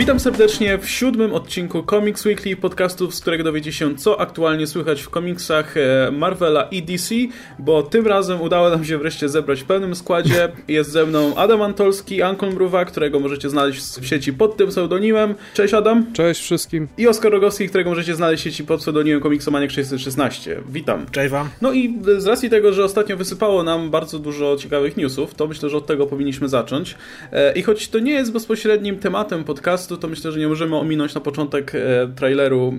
Witam serdecznie w siódmym odcinku Comics Weekly, podcastu, z którego dowiecie się, co aktualnie słychać w komiksach e, Marvela i DC, bo tym razem udało nam się wreszcie zebrać w pełnym składzie. Jest ze mną Adam Antolski, Ankon Mruwa, którego możecie znaleźć w sieci pod tym pseudonimem. Cześć Adam. Cześć wszystkim. I Oskar Rogowski, którego możecie znaleźć w sieci pod pseudonimem Komiksomaniak 616. Witam. Cześć wam. No i z racji tego, że ostatnio wysypało nam bardzo dużo ciekawych newsów, to myślę, że od tego powinniśmy zacząć. E, I choć to nie jest bezpośrednim tematem podcastu, to myślę, że nie możemy ominąć na początek e, traileru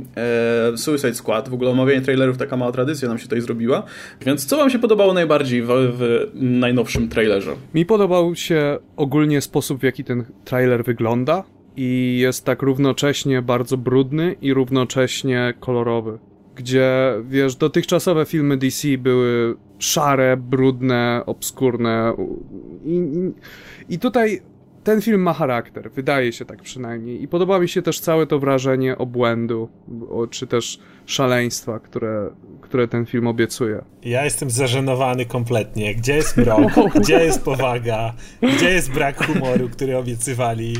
e, Suicide Squad. W ogóle omawianie trailerów, taka mała tradycja nam się tutaj zrobiła. Więc co wam się podobało najbardziej w, w najnowszym trailerze? Mi podobał się ogólnie sposób, w jaki ten trailer wygląda i jest tak równocześnie bardzo brudny i równocześnie kolorowy. Gdzie, wiesz, dotychczasowe filmy DC były szare, brudne, obskurne i, i, i tutaj ten film ma charakter, wydaje się tak przynajmniej. I podoba mi się też całe to wrażenie obłędu, czy też szaleństwa, które, które ten film obiecuje. Ja jestem zażenowany kompletnie. Gdzie jest mrok? Gdzie jest powaga? Gdzie jest brak humoru, który obiecywali?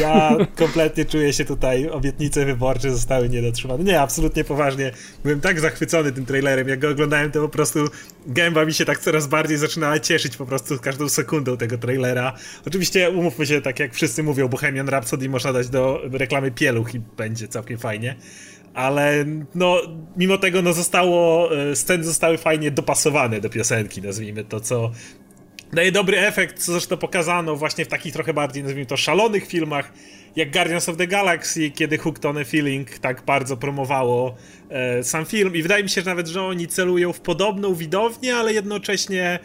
Ja kompletnie czuję się tutaj, obietnice wyborcze zostały niedotrzymane. Nie, absolutnie poważnie. Byłem tak zachwycony tym trailerem. Jak go oglądałem, to po prostu gęba mi się tak coraz bardziej zaczynała cieszyć po prostu każdą sekundą tego trailera. Oczywiście umówmy się, tak jak wszyscy mówią, Bohemian Rhapsody można dać do reklamy pieluch i będzie całkiem fajnie ale no, mimo tego no zostało, e, sceny zostały fajnie dopasowane do piosenki, nazwijmy to, co daje dobry efekt, co zresztą pokazano właśnie w takich trochę bardziej, nazwijmy to, szalonych filmach, jak Guardians of the Galaxy, kiedy Hooked on a Feeling tak bardzo promowało e, sam film. I wydaje mi się że nawet, że oni celują w podobną widownię, ale jednocześnie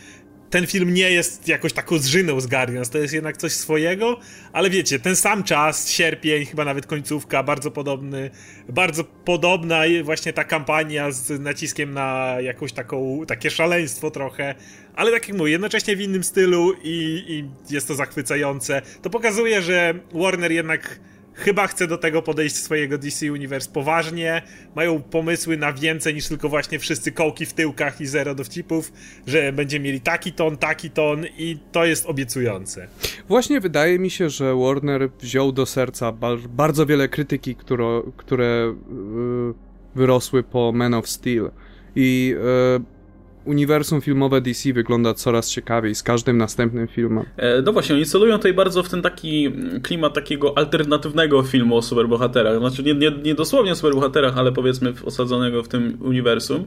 ten film nie jest jakoś taką zżyną z Guardians, to jest jednak coś swojego, ale wiecie, ten sam czas, sierpień, chyba nawet końcówka, bardzo podobny, bardzo podobna właśnie ta kampania z naciskiem na jakąś taką, takie szaleństwo trochę, ale tak jak mówię, jednocześnie w innym stylu i, i jest to zachwycające. To pokazuje, że Warner jednak chyba chce do tego podejść swojego DC Universe poważnie, mają pomysły na więcej niż tylko właśnie wszyscy kołki w tyłkach i zero dowcipów, że będzie mieli taki ton, taki ton i to jest obiecujące. Właśnie wydaje mi się, że Warner wziął do serca bardzo wiele krytyki, które, które wyrosły po Man of Steel i yy uniwersum filmowe DC wygląda coraz ciekawiej z każdym następnym filmem. E, no właśnie, oni celują tutaj bardzo w ten taki klimat takiego alternatywnego filmu o superbohaterach. Znaczy nie, nie, nie dosłownie o superbohaterach, ale powiedzmy osadzonego w tym uniwersum,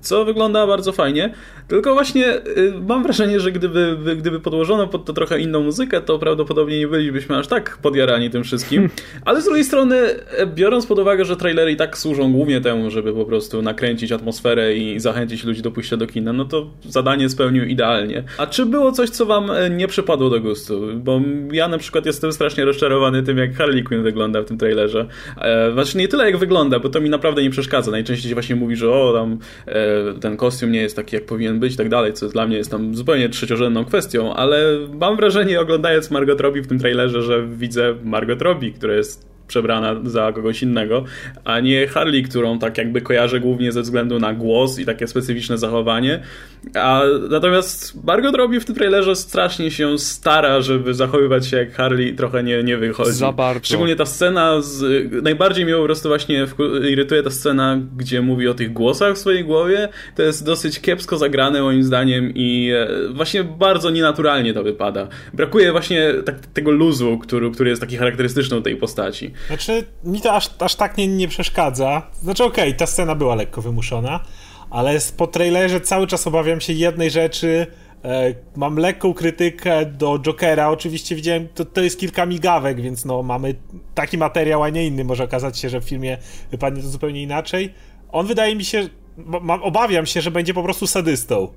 co wygląda bardzo fajnie. Tylko właśnie y, mam wrażenie, że gdyby, gdyby podłożono pod to trochę inną muzykę, to prawdopodobnie nie bylibyśmy aż tak podjarani tym wszystkim. Ale z drugiej strony, e, biorąc pod uwagę, że trailery i tak służą głównie temu, żeby po prostu nakręcić atmosferę i zachęcić ludzi do pójścia do kina, no to zadanie spełnił idealnie. A czy było coś, co wam e, nie przypadło do gustu? Bo ja na przykład jestem strasznie rozczarowany tym, jak Harley Quinn wygląda w tym trailerze. E, znaczy nie tyle jak wygląda, bo to mi naprawdę nie przeszkadza. Najczęściej się właśnie mówi, że o, tam e, ten kostium nie jest taki, jak powinien być i tak dalej, co dla mnie jest tam zupełnie trzeciorzędną kwestią, ale mam wrażenie, oglądając Margot Robbie w tym trailerze, że widzę Margot Robbie, która jest przebrana za kogoś innego, a nie Harley, którą tak jakby kojarzę głównie ze względu na głos i takie specyficzne zachowanie. A natomiast Margot robi w tym trailerze strasznie się stara, żeby zachowywać się jak Harley, trochę nie, nie wychodzi. Za bardzo. Szczególnie ta scena, z, najbardziej mnie po prostu właśnie irytuje ta scena, gdzie mówi o tych głosach w swojej głowie. To jest dosyć kiepsko zagrane moim zdaniem i e, właśnie bardzo nienaturalnie to wypada. Brakuje właśnie tak, tego luzu, który, który jest taki charakterystyczny tej postaci. Znaczy, mi to aż, aż tak nie, nie przeszkadza. Znaczy, okej, okay, ta scena była lekko wymuszona, ale po trailerze cały czas obawiam się jednej rzeczy. E, mam lekką krytykę do Jokera. Oczywiście widziałem, to, to jest kilka migawek, więc no mamy taki materiał, a nie inny. Może okazać się, że w filmie wypadnie to zupełnie inaczej. On wydaje mi się, obawiam się, że będzie po prostu sadystą.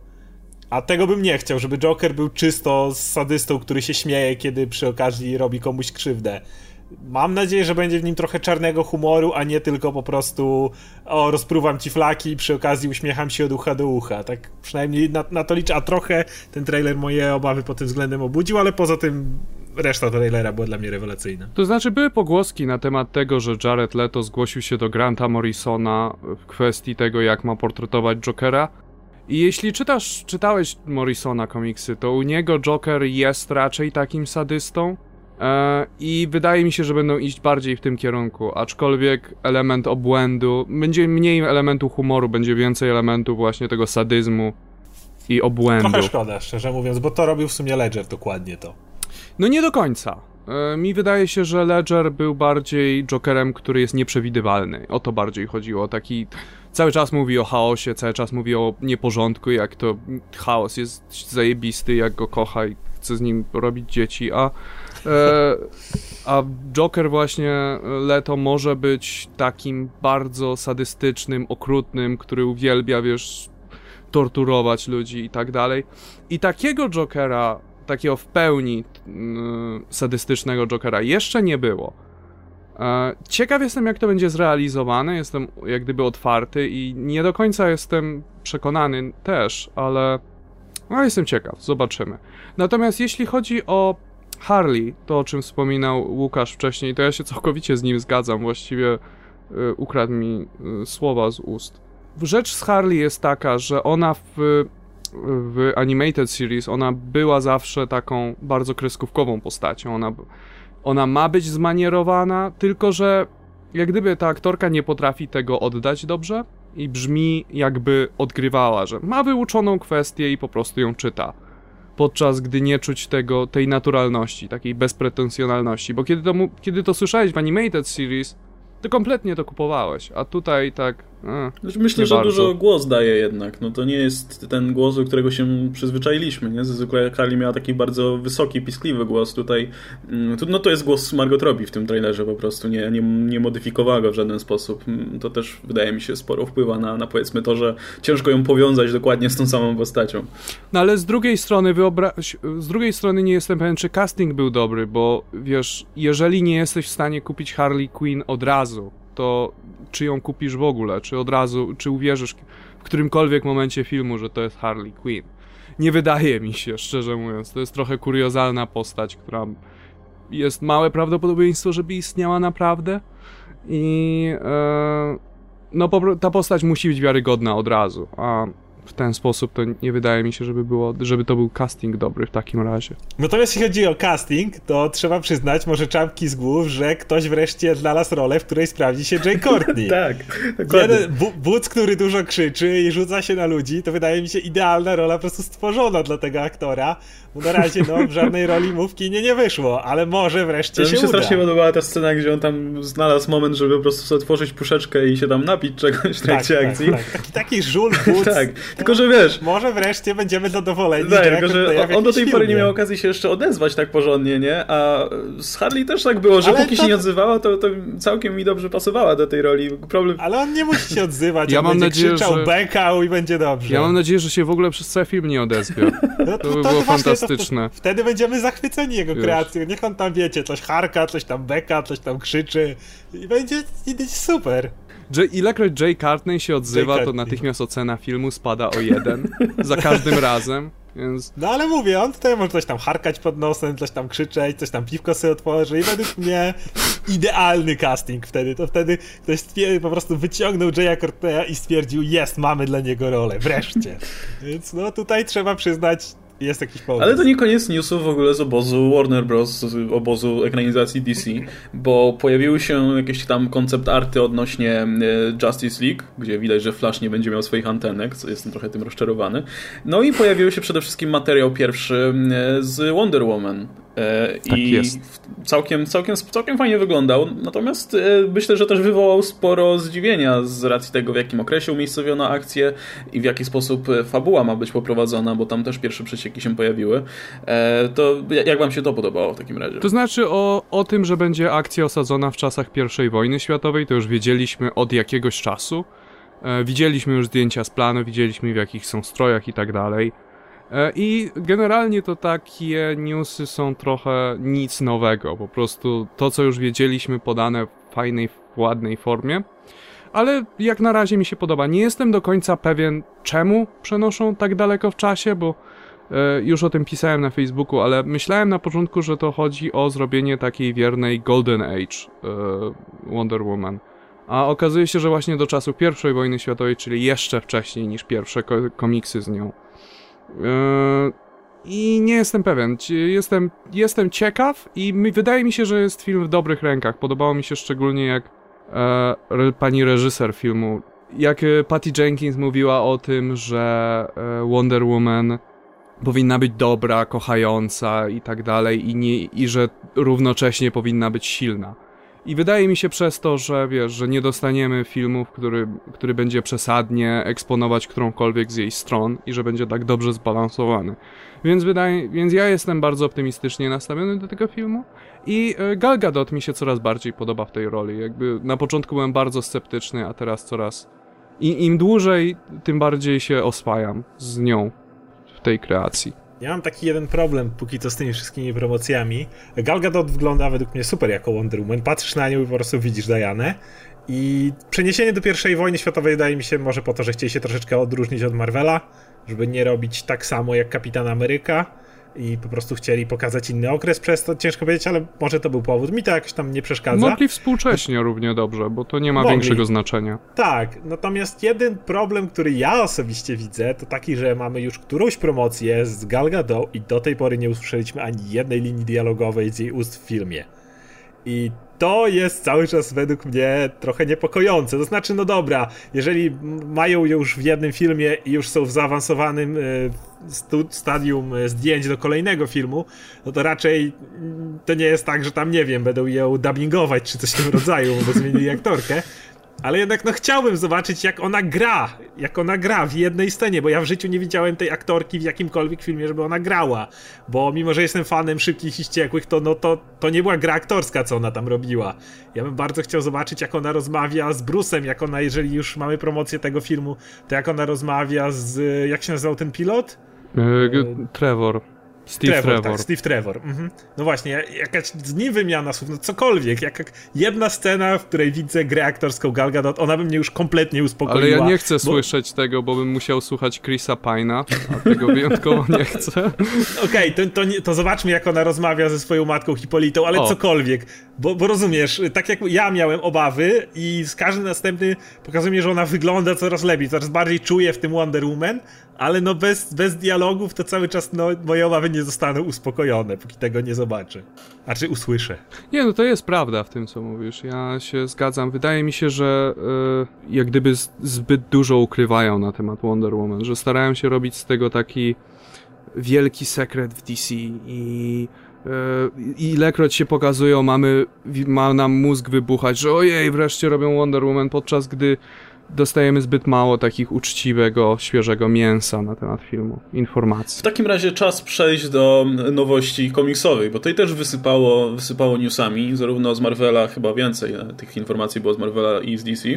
A tego bym nie chciał, żeby Joker był czysto sadystą, który się śmieje, kiedy przy okazji robi komuś krzywdę. Mam nadzieję, że będzie w nim trochę czarnego humoru, a nie tylko po prostu o, rozpruwam ci flaki i przy okazji uśmiecham się od ucha do ucha. Tak przynajmniej na, na to liczę, a trochę ten trailer moje obawy pod tym względem obudził, ale poza tym reszta trailera była dla mnie rewelacyjna. To znaczy, były pogłoski na temat tego, że Jared Leto zgłosił się do Granta Morrisona w kwestii tego, jak ma portretować Jokera. I jeśli czytasz, czytałeś Morrisona komiksy, to u niego Joker jest raczej takim sadystą I wydaje mi się, że będą iść bardziej w tym kierunku, aczkolwiek element obłędu, będzie mniej elementu humoru, będzie więcej elementu właśnie tego sadyzmu i obłędu. Trochę szkoda, szczerze mówiąc, bo to robił w sumie Ledger dokładnie to. No nie do końca. E, mi wydaje się, że Ledger był bardziej Jokerem, który jest nieprzewidywalny. O to bardziej chodziło. Taki cały czas mówi o chaosie, cały czas mówi o nieporządku, jak to chaos jest zajebisty, jak go kocha i chce z nim robić dzieci, a e, a Joker właśnie Leto może być takim bardzo sadystycznym, okrutnym, który uwielbia, wiesz, torturować ludzi i tak dalej. I takiego Jokera takiego w pełni mm, sadystycznego Jokera jeszcze nie było. E, ciekaw jestem, jak to będzie zrealizowane. Jestem jak gdyby otwarty i nie do końca jestem przekonany też, ale no, jestem ciekaw, zobaczymy. Natomiast jeśli chodzi o Harley, to o czym wspominał Łukasz wcześniej, to ja się całkowicie z nim zgadzam. Właściwie y, ukradł mi y, słowa z ust. Rzecz z Harley jest taka, że ona w w Animated Series ona była zawsze taką bardzo kreskówkową postacią. Ona, ona ma być zmanierowana, tylko że jak gdyby ta aktorka nie potrafi tego oddać dobrze i brzmi jakby odgrywała, że ma wyuczoną kwestię i po prostu ją czyta. Podczas gdy nie czuć tego, tej naturalności, takiej bezpretensjonalności. Bo kiedy to, kiedy to słyszałeś w Animated Series, to kompletnie to kupowałeś, a tutaj tak a, znaczy, Myślę, że bardzo. dużo głos daje jednak. No to nie jest ten głos, do którego się przyzwyczailiśmy. Nie? Zwykle Kali miała taki bardzo wysoki, piskliwy głos. Tutaj mm, no to jest głos Margot Robbie w tym trailerze po prostu. Nie, nie, nie modyfikowała go w żaden sposób. Mm, to też wydaje mi się sporo wpływa na, na powiedzmy to, że ciężko ją powiązać dokładnie z tą samą postacią. No ale z drugiej strony wyobraź, z drugiej strony nie jestem pewien, czy casting był dobry, bo wiesz, jeżeli nie jesteś w stanie kupić Harley Quinn od razu, to czy ją kupisz w ogóle, czy od razu, czy uwierzysz w którymkolwiek momencie filmu, że to jest Harley Quinn. Nie wydaje mi się, szczerze mówiąc. To jest trochę kuriozalna postać, która jest małe prawdopodobieństwo, żeby istniała naprawdę. I e, no, ta postać musi być wiarygodna od razu. A w ten sposób, to nie wydaje mi się, żeby, było, żeby to był casting dobry w takim razie. Natomiast jeśli chodzi o casting, to trzeba przyznać, może czapki z głów, że ktoś wreszcie znalazł rolę, w której sprawdzi się Jay Courtney. tak, dokładnie. Wódz, który dużo krzyczy i rzuca się na ludzi, to wydaje mi się idealna rola po prostu stworzona dla tego aktora, bo na razie no, w żadnej roli mu w kinie nie wyszło, ale może wreszcie to się, mi się uda. strasznie podobała ta scena, gdzie on tam znalazł moment, żeby po prostu sobie otworzyć puszeczkę i się tam napić czegoś w trakcie tak, tak akcji. Tak, tak. Taki, taki żul wódz. tak, tylko że wiesz... Może wreszcie będziemy zadowoleni. Tak, tylko że on do tej pory nie miał okazji się jeszcze odezwać tak porządnie, nie? A z Harley też tak było, że ale póki to... się nie odzywała, to, to całkiem mi dobrze pasowała do tej roli. Problem... Ale on nie musi się odzywać, ja on mam będzie nadzieję, krzyczał, że... bekał i będzie dobrze. Ja mam nadzieję, że się w ogóle przez cały film nie odezwie. No to, to, by było fantastyczne. To, wtedy będziemy zachwyceni jego Już. kreacją. Niech on tam, wiecie, coś harka, coś tam beka, coś tam krzyczy i będzie, i będzie super. J ilekroć Jay Cartney się odzywa, to natychmiast ocena filmu spada o jeden. za każdym razem. Więc... No ale mówię, on tutaj może coś tam harkać pod nosem, coś tam krzyczeć, coś tam piwko sobie otworzy i według mnie idealny casting wtedy. To wtedy ktoś po prostu wyciągnął Jaya Corteya i stwierdził, jest, mamy dla niego rolę, wreszcie. Więc no tutaj trzeba przyznać, jest jakiś powód. Ale to nie koniec newsów w ogóle z obozu Warner Bros., z obozu ekranizacji DC, bo pojawiły się jakieś tam koncept arty odnośnie e, Justice League, gdzie widać, że Flash nie będzie miał swoich antenek, co jestem trochę tym rozczarowany. No i pojawił się przede wszystkim materiał pierwszy e, z Wonder Woman, tak I jest. Całkiem, całkiem, całkiem fajnie wyglądał. Natomiast e, myślę, że też wywołał sporo zdziwienia z racji tego, w jakim okresie umiejscowiono akcję i w jaki sposób e, fabuła ma być poprowadzona, bo tam też pierwsze przecieki się pojawiły. To jak wam się to podobało w takim razie? To znaczy o, o tym, że będzie akcja osadzona w czasach I wojny światowej, to już wiedzieliśmy od jakiegoś czasu. Widzieliśmy już zdjęcia z planu, widzieliśmy w jakich są strojach i tak dalej. E, I generalnie to takie newsy są trochę nic nowego. Po prostu to, co już wiedzieliśmy, podane w fajnej, ładnej formie. Ale jak na razie mi się podoba. Nie jestem do końca pewien, czemu przenoszą tak daleko w czasie, bo e, już o tym pisałem na Facebooku, ale myślałem na początku, że to chodzi o zrobienie takiej wiernej Golden Age e, Wonder Woman. A okazuje się, że właśnie do czasu I wojny światowej, czyli jeszcze wcześniej niż pierwsze komiksy z nią. Yy, i nie jestem pewien. Jestem, jestem ciekaw i mi, wydaje mi się, że jest film w dobrych rękach. Podobało mi się szczególnie jak e, pani reżyser filmu, jak e, Patty Jenkins mówiła o tym, że e, Wonder Woman powinna być dobra, kochająca i tak dalej i, nie, i że równocześnie powinna być silna. I wydaje mi się przez to, że wiesz, że nie dostaniemy filmu, który, który będzie przesadnie eksponować którąkolwiek z jej stron i że będzie tak dobrze zbalansowany. Więc, wydaje, więc ja jestem bardzo optymistycznie nastawiony do tego filmu i e, Gal Gadot mi się coraz bardziej podoba w tej roli. Jakby na początku byłem bardzo sceptyczny, a teraz coraz... I im dłużej, tym bardziej się oswajam z nią w tej kreacji. Ja mam taki jeden problem póki co z tymi wszystkimi promocjami. Gal Gadot wygląda według mnie super jako Wonder Woman. Patrzysz na nią i po prostu widzisz Dianę. I przeniesienie do pierwszej wojny światowej wydaje mi się może po to, że chcieli się troszeczkę odróżnić od Marvela, żeby nie robić tak samo jak Kapitan Ameryka i po prostu chcieli pokazać inny okres przez to, ciężko powiedzieć, ale może to był powód. Mi to jakoś tam nie przeszkadza. Mogli współcześnie równie dobrze, bo to nie ma Mogli. większego znaczenia. Tak, natomiast jeden problem, który ja osobiście widzę, to taki, że mamy już którąś promocję z Gal Gadot i do tej pory nie usłyszeliśmy ani jednej linii dialogowej z jej ust w filmie. I to jest cały czas według mnie trochę niepokojące. To znaczy, no dobra, jeżeli mają już w jednym filmie i już są w zaawansowanym e, stadium e, zdjęć do kolejnego filmu, no to raczej mm, to nie jest tak, że tam, nie wiem, będą ją dubbingować czy coś w tym rodzaju, bo zmienili aktorkę. Ale jednak no chciałbym zobaczyć jak ona gra, jak ona gra w jednej scenie, bo ja w życiu nie widziałem tej aktorki w jakimkolwiek filmie, żeby ona grała, bo mimo, że jestem fanem Szybkich i Ściekłych, to no to, to nie była gra aktorska, co ona tam robiła. Ja bym bardzo chciał zobaczyć jak ona rozmawia z Bruce'em, jak ona, jeżeli już mamy promocję tego filmu, to jak ona rozmawia z, jak się nazywał ten pilot? Yy, Trevor. Steve Trevor. Trevor. Tak, Steve Trevor. Mhm. No właśnie, jakaś z nim wymiana słów, no cokolwiek, jak, jedna scena, w której widzę grę aktorską Gal Gadot, ona by mnie już kompletnie uspokoiła. Ale ja nie chcę bo... słyszeć tego, bo bym musiał słuchać Chrisa Pina, a tego wyjątkowo nie chcę. Okej, okay, to, to, to, zobaczmy, jak ona rozmawia ze swoją matką Hipolitą, ale o. cokolwiek, bo, bo rozumiesz, tak jak ja miałem obawy i z każdym następny pokazuje mi, że ona wygląda coraz lepiej, coraz bardziej czuję w tym Wonder Woman, ale no bez, bez dialogów to cały czas no, moje obawy nie zostaną uspokojone, póki tego nie zobaczę. A czy usłyszę. Nie, no to jest prawda w tym, co mówisz. Ja się zgadzam. Wydaje mi się, że yy, jak gdyby zbyt dużo ukrywają na temat Wonder Woman, że starają się robić z tego taki wielki sekret w DC i i ilekroć się pokazują, mamy, ma nam mózg wybuchać, że ojej, wreszcie robią Wonder Woman, podczas gdy dostajemy zbyt mało takich uczciwego, świeżego mięsa na temat filmu, informacji. W takim razie czas przejść do nowości komiksowej, bo tutaj też wysypało, wysypało newsami, zarówno z Marvela, chyba więcej e, tych informacji było z Marvela i z DC.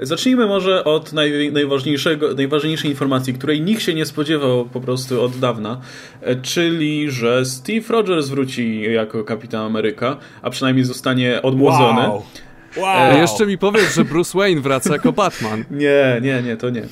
Zacznijmy może od naj, najważniejszego, najważniejszej informacji, której nikt się nie spodziewał po prostu od dawna, e, czyli, że Steve Rogers wróci jako Kapitan Ameryka, a przynajmniej zostanie odmłodzony. Wow. Wow. E, jeszcze mi powiedz, że Bruce Wayne wraca jako Batman. nie, nie, nie, to nie.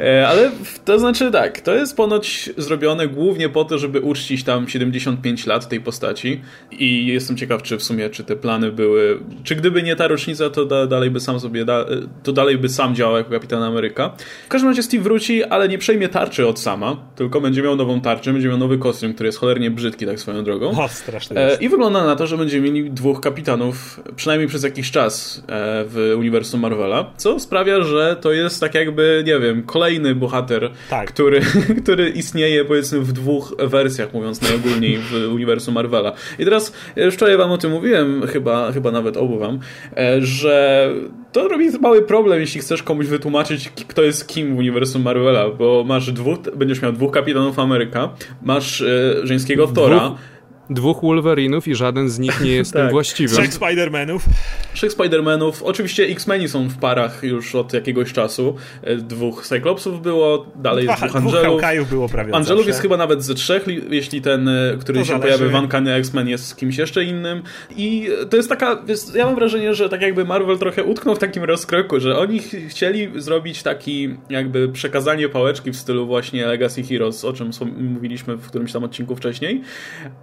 E, ale to znaczy tak, to jest ponoć zrobione głównie po to, żeby uczcić tam 75 lat tej postaci i jestem ciekaw, czy w sumie, czy te plany były, czy gdyby nie ta rocznica, to da, dalej by sam sobie, da, to dalej by sam działał jako Kapitan Ameryka. W każdym razie Steve wróci, ale nie przejmie tarczy od sama, tylko będzie miał nową tarczę, będzie miał nowy kostium, który jest cholernie brzydki, tak swoją drogą. O, strasznie. E, I wygląda na to, że będziemy mieli dwóch kapitanów, przynajmniej przez jakiś czas E, w uniwersum Marvela, co sprawia, że to jest tak jakby, nie wiem, kolejny bohater, tak. który, który istnieje powiedzmy w dwóch wersjach, mówiąc najogólniej w uniwersum Marvela. I teraz, e, wczoraj wam o tym mówiłem, chyba, chyba nawet obu wam, e, że to robi mały problem, jeśli chcesz komuś wytłumaczyć, kto jest kim w uniwersum Marvela, bo masz dwóch, będziesz miał dwóch kapitanów Ameryka, masz żeńskiego Thora, dwóch Wolverinów i żaden z nich nie jest tak. tym właściwym. Trzech Spidermanów. Trzech Spidermanów. Oczywiście X-Meni są w parach już od jakiegoś czasu. E, dwóch Cyclopsów było, dalej Dwa, dwóch Angelów. Dwóch było prawie Angelów jest chyba nawet ze trzech, jeśli ten, e, który to się zależy. pojawi w Uncanny X-Men jest z kimś jeszcze innym. I to jest taka, jest, ja mam wrażenie, że tak jakby Marvel trochę utknął w takim rozkroku, że oni chcieli zrobić taki jakby przekazanie pałeczki w stylu właśnie Legacy Heroes, o czym mówiliśmy w którymś tam odcinku wcześniej,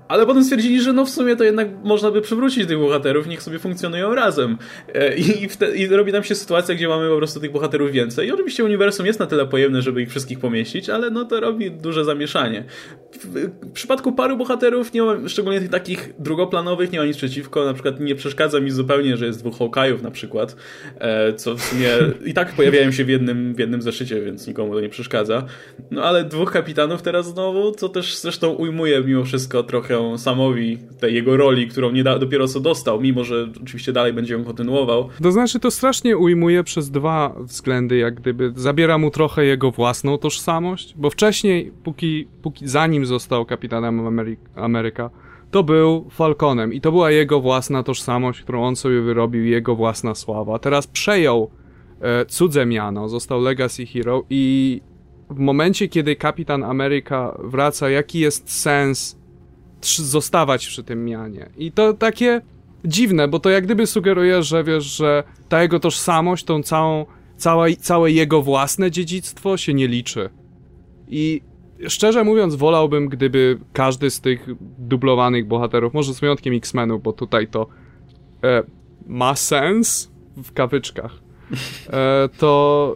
ale potem stwierdzili, że no w sumie to jednak można by przywrócić tych bohaterów, niech sobie funkcjonują razem. E, I, i, wte, I robi nam się sytuacja, gdzie mamy po prostu tych bohaterów więcej. I oczywiście uniwersum jest na tyle pojemne, żeby ich wszystkich pomieścić, ale no to robi duże zamieszanie. W, w przypadku paru bohaterów, nie mam, szczególnie tych takich drugoplanowych, nie ma nic przeciwko. Na przykład nie przeszkadza mi zupełnie, że jest dwóch Hawkeye'ów na przykład, e, co w sumie i tak pojawiają się w jednym, w jednym zeszycie, więc nikomu to nie przeszkadza. No ale dwóch kapitanów teraz znowu, co też zresztą ujmuje mimo wszystko trochę Samowi tej jego roli, którą nie da, dopiero co dostał, mimo że oczywiście dalej będzie ją kontynuował. To znaczy to strasznie ujmuje przez dwa względy, jak gdyby zabiera mu trochę jego własną tożsamość, bo wcześniej, póki, póki zanim został kapitanem Amery Ameryka, to był Falconem i to była jego własna tożsamość, którą on sobie wyrobił, jego własna sława. Teraz przejął e, cudze miano, został Legacy Hero i w momencie, kiedy Kapitan Ameryka wraca, jaki jest sens zostawać przy tym mianie? I to takie dziwne, bo to jak gdyby sugeruje, że wiesz, że ta jego tożsamość, tą całą, całe, całe jego własne dziedzictwo się nie liczy. I szczerze mówiąc, wolałbym, gdyby każdy z tych dublowanych bohaterów, może z wyjątkiem X-Menów, bo tutaj to e, ma sens w kawyczkach, to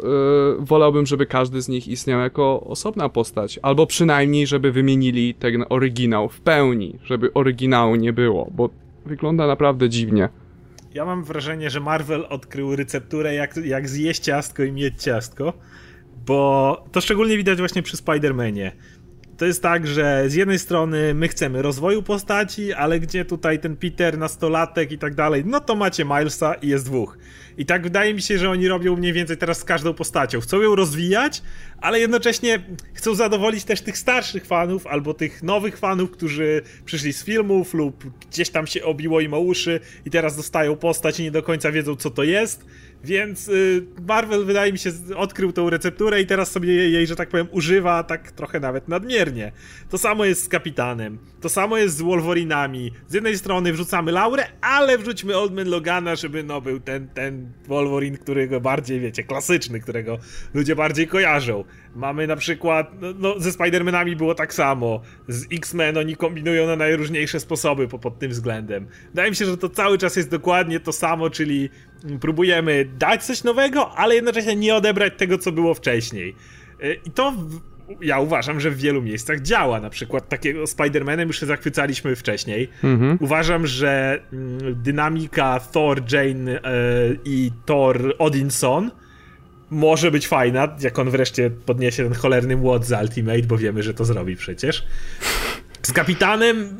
e, wolałbym, żeby każdy z nich istniał jako osobna postać, albo przynajmniej, żeby wymienili ten oryginał w pełni, żeby oryginału nie było, bo wygląda naprawdę dziwnie. Ja mam wrażenie, że Marvel odkrył recepturę, jak, jak zjeść ciastko i mieć ciastko, bo to szczególnie widać właśnie przy Spider-Manie. To jest tak, że z jednej strony my chcemy rozwoju postaci, ale gdzie tutaj ten Peter, nastolatek i tak dalej, no to macie Milesa i jest dwóch. I tak wydaje mi się, że oni robią mniej więcej teraz z każdą postacią. Chcą ją rozwijać, ale jednocześnie chcą zadowolić też tych starszych fanów albo tych nowych fanów, którzy przyszli z filmów lub gdzieś tam się obiło im o uszy i teraz dostają postać i nie do końca wiedzą co to jest. Więc y, Marvel wydaje mi się odkrył tą recepturę i teraz sobie jej, że tak powiem, używa tak trochę nawet nadmiernie. To samo jest z Kapitanem, to samo jest z Wolverinami. Z jednej strony wrzucamy Laurę, ale wrzućmy Oldman Logana, żeby no był ten, ten Wolverine, którego bardziej, wiecie, klasyczny, którego ludzie bardziej kojarzą. Mamy na przykład, no, no ze Spider-Manami było tak samo. Z X-Men oni kombinują na najróżniejsze sposoby po, pod tym względem. Wydaje mi się, że to cały czas jest dokładnie to samo, czyli próbujemy dać coś nowego, ale jednocześnie nie odebrać tego, co było wcześniej. Y, I to ja uważam, że w wielu miejscach działa. Na przykład takiego Spider-Manem już się zachwycaliśmy wcześniej. Mhm. Uważam, że mm, dynamika Thor, Jane e, i Thor Odinson może być fajna, jak on wreszcie podniesie ten cholerny młot z Ultimate, bo wiemy, że to zrobi przecież. Z Kapitanem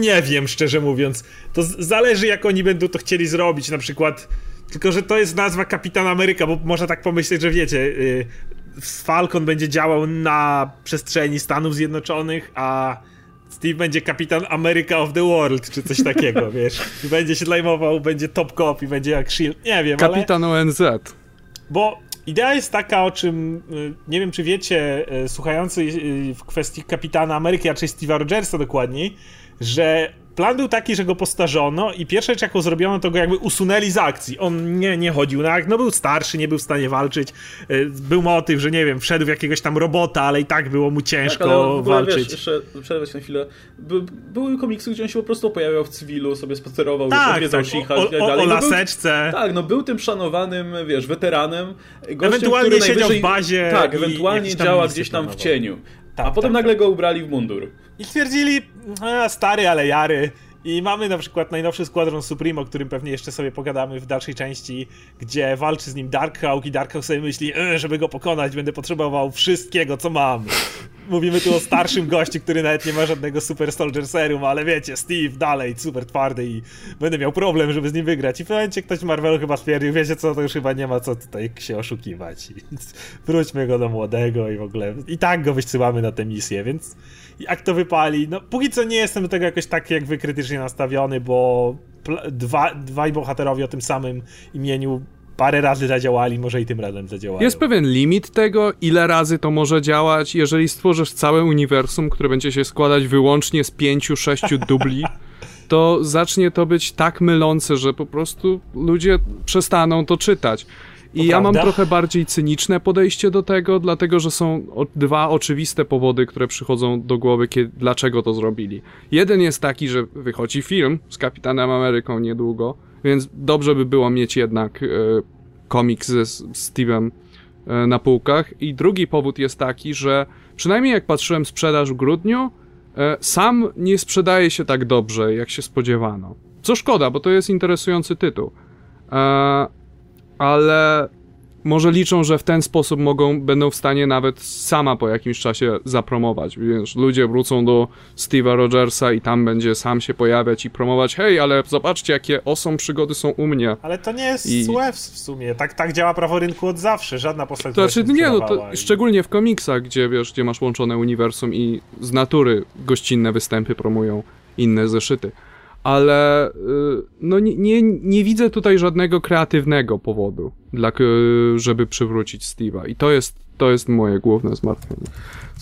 nie wiem, szczerze mówiąc. To zależy, jak oni będą to chcieli zrobić. Na przykład tylko, że to jest nazwa Kapitan Ameryka, bo można tak pomyśleć, że wiecie, yy, Falcon będzie działał na przestrzeni Stanów Zjednoczonych, a Steve będzie kapitan America of the World, czy coś takiego, wiesz. I będzie się zajmował, będzie top cop i będzie jak Shield, nie wiem, Kapitan ale... ONZ. Bo idea jest taka, o czym y, nie wiem, czy wiecie, y, słuchający y, w kwestii kapitana Ameryki, a czy Steve'a Rogersa dokładniej, że plan był taki, że go postarzono i pierwsza rzecz, jaką zrobiono, to go jakby usunęli z akcji. On nie, nie chodził na no był starszy, nie był w stanie walczyć. E, był motyw, że nie wiem, wszedł w jakiegoś tam robota, ale i tak było mu ciężko tak, ale walczyć. Wiesz, jeszcze przerwać na chwilę. By, były komiksy, gdzie on się po prostu pojawiał w cywilu, sobie spacerował, tak, odwiedzał tak, Shicha o, o, dalej. O no laseczce. Był, tak, no był tym szanowanym, wiesz, weteranem. Gościem, ewentualnie siedział w bazie. Tak, ewentualnie działa gdzieś tam w cieniu. Tak, a potem tak, nagle tak. go ubrali w mundur. I stwierdzili, a, stary, ale jary. I mamy na przykład najnowszy składron Supreme, o którym pewnie jeszcze sobie pogadamy w dalszej części, gdzie walczy z nim Darkhawk i Darkhawk sobie myśli, e, żeby go pokonać będę potrzebował wszystkiego, co mam. Mówimy tu o starszym gościu, który nawet nie ma żadnego Super Soldier Serum, ale wiecie, Steve dalej super twardy i będę miał problem, żeby z nim wygrać. I w momencie ktoś Marvelu chyba stwierdził, wiecie co, to już chyba nie ma co tutaj się oszukiwać. I wróćmy go do młodego i w ogóle. I tak go wysyłamy na tę misję, więc jak to wypali. No, póki co nie jestem do tego jakoś tak jak wy krytycznie nastawiony, bo dwa, dwaj bohaterowie o tym samym imieniu parę razy zadziałali, może i tym razem zadziałają. Jest pewien limit tego, ile razy to może działać. Jeżeli stworzysz całe uniwersum, które będzie się składać wyłącznie z pięciu, sześciu dubli, to zacznie to być tak mylące, że po prostu ludzie przestaną to czytać. I ja mam trochę bardziej cyniczne podejście do tego, dlatego że są dwa oczywiste powody, które przychodzą do głowy, kiedy, dlaczego to zrobili. Jeden jest taki, że wychodzi film z Kapitanem Ameryką niedługo, więc dobrze by było mieć jednak e, komiks ze Steve'em e, na półkach. I drugi powód jest taki, że przynajmniej jak patrzyłem sprzedaż w grudniu, e, sam nie sprzedaje się tak dobrze, jak się spodziewano. Co szkoda, bo to jest interesujący tytuł. E, ale może liczą, że w ten sposób mogą, będą w stanie nawet sama po jakimś czasie zapromować. Wiesz, ludzie wrócą do Steve'a Rogersa i tam będzie sam się pojawiać i promować, hej, ale zobaczcie, jakie osom przygody są u mnie. Ale to nie jest I... złe w sumie. Tak, tak działa prawo rynku od zawsze. Żadna postać to znaczy, nie, no to i... szczególnie w komiksach, gdzie wiesz, gdzie masz łączone uniwersum i z natury gościnne występy promują inne zeszyty ale y, no nie, nie, nie widzę tutaj żadnego kreatywnego powodu, dla, żeby przywrócić Steve'a i to jest, to jest moje główne zmartwienie.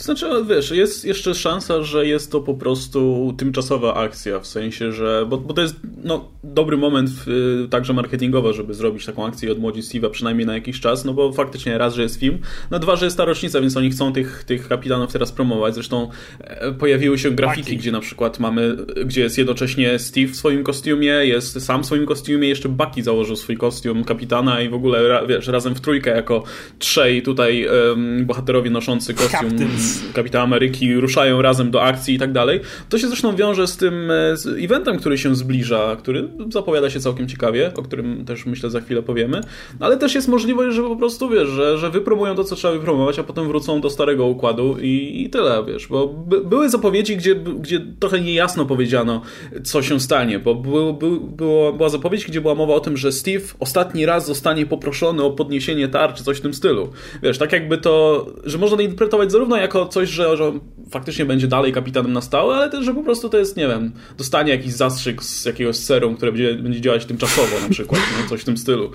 Znaczy, wiesz, jest jeszcze szansa, że jest to po prostu tymczasowa akcja, w sensie, że. Bo, bo to jest no, dobry moment y, także marketingowo, żeby zrobić taką akcję i odmłodzić Steve'a przynajmniej na jakiś czas, no bo faktycznie raz, że jest film, no dwa, że jest ta rocznica, więc oni chcą tych, tych kapitanów teraz promować. Zresztą e, pojawiły się grafiki, Bucky. gdzie na przykład mamy, gdzie jest jednocześnie Steve w swoim kostiumie, jest sam w swoim kostiumie, jeszcze Bucky założył swój kostium kapitana i w ogóle, wiesz, razem w trójkę jako trzej tutaj um, bohaterowie noszący kostium. Captains Kapitana Ameryki ruszają razem do akcji i tak dalej. To się zresztą wiąże z tym e, z eventem, który się zbliża, który zapowiada się całkiem ciekawie, o którym też myślę za chwilę powiemy. Ale też jest możliwość, że po prostu wiesz, że, że wypromują to, co trzeba wypromować, a potem wrócą do starego układu i, i tyle, wiesz, bo by, były zapowiedzi, gdzie, gdzie trochę niejasno powiedziano, co się stanie, bo był, był, było, była zapowiedź, gdzie była mowa o tym, że Steve ostatni raz zostanie poproszony o podniesienie tarczy, coś w tym stylu. Wiesz, tak jakby to, że można to interpretować zarówno jako jako coś, że, że faktycznie będzie dalej kapitanem na stałe, ale też, że po prostu to jest, nie wiem, dostanie jakiś zastrzyk z jakiegoś serum, które będzie, będzie działać tymczasowo na przykład, no, coś w tym stylu.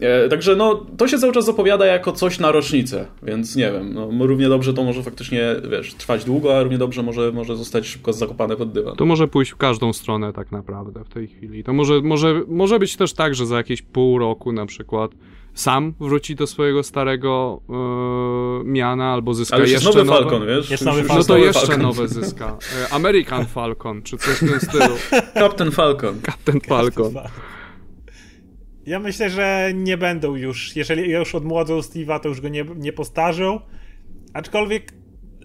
E, także no, to się cały czas zapowiada jako coś na rocznicę, więc nie wiem, no, równie dobrze to może faktycznie, wiesz, trwać długo, a równie dobrze może, może zostać szybko zakopane pod dywan. To może pójść w każdą stronę tak naprawdę w tej chwili. To może, może, może być też tak, że za jakieś pół roku na przykład sam wróci do swojego starego yy, miana albo zyska Ale jeszcze nowy nowe... Falcon, wiesz? Jest nowy Falcon. No to jeszcze Falcon. nowe zyska. E, American Falcon, czy coś w tym stylu. Captain Falcon. Captain Falcon. Ja myślę, że nie będą już, jeżeli już odmłodzą Steve'a, to już go nie, nie postarzą. Aczkolwiek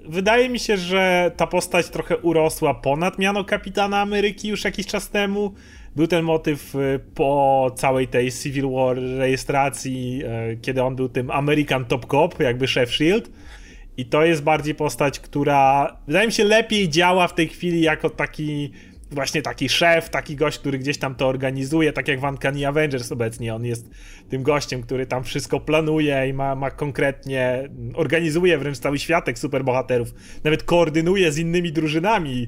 wydaje mi się, że ta postać trochę urosła ponad miano kapitana Ameryki już jakiś czas temu był ten motyw y, po całej tej Civil War rejestracji, y, kiedy on był tym American Top Cop, jakby szef SHIELD. I to jest bardziej postać, która wydaje mi się lepiej działa w tej chwili jako taki właśnie taki szef, taki gość, który gdzieś tam to organizuje, tak jak w Uncanny Avengers obecnie. On jest tym gościem, który tam wszystko planuje i ma, ma konkretnie, organizuje wręcz cały światek superbohaterów. Nawet koordynuje z innymi drużynami,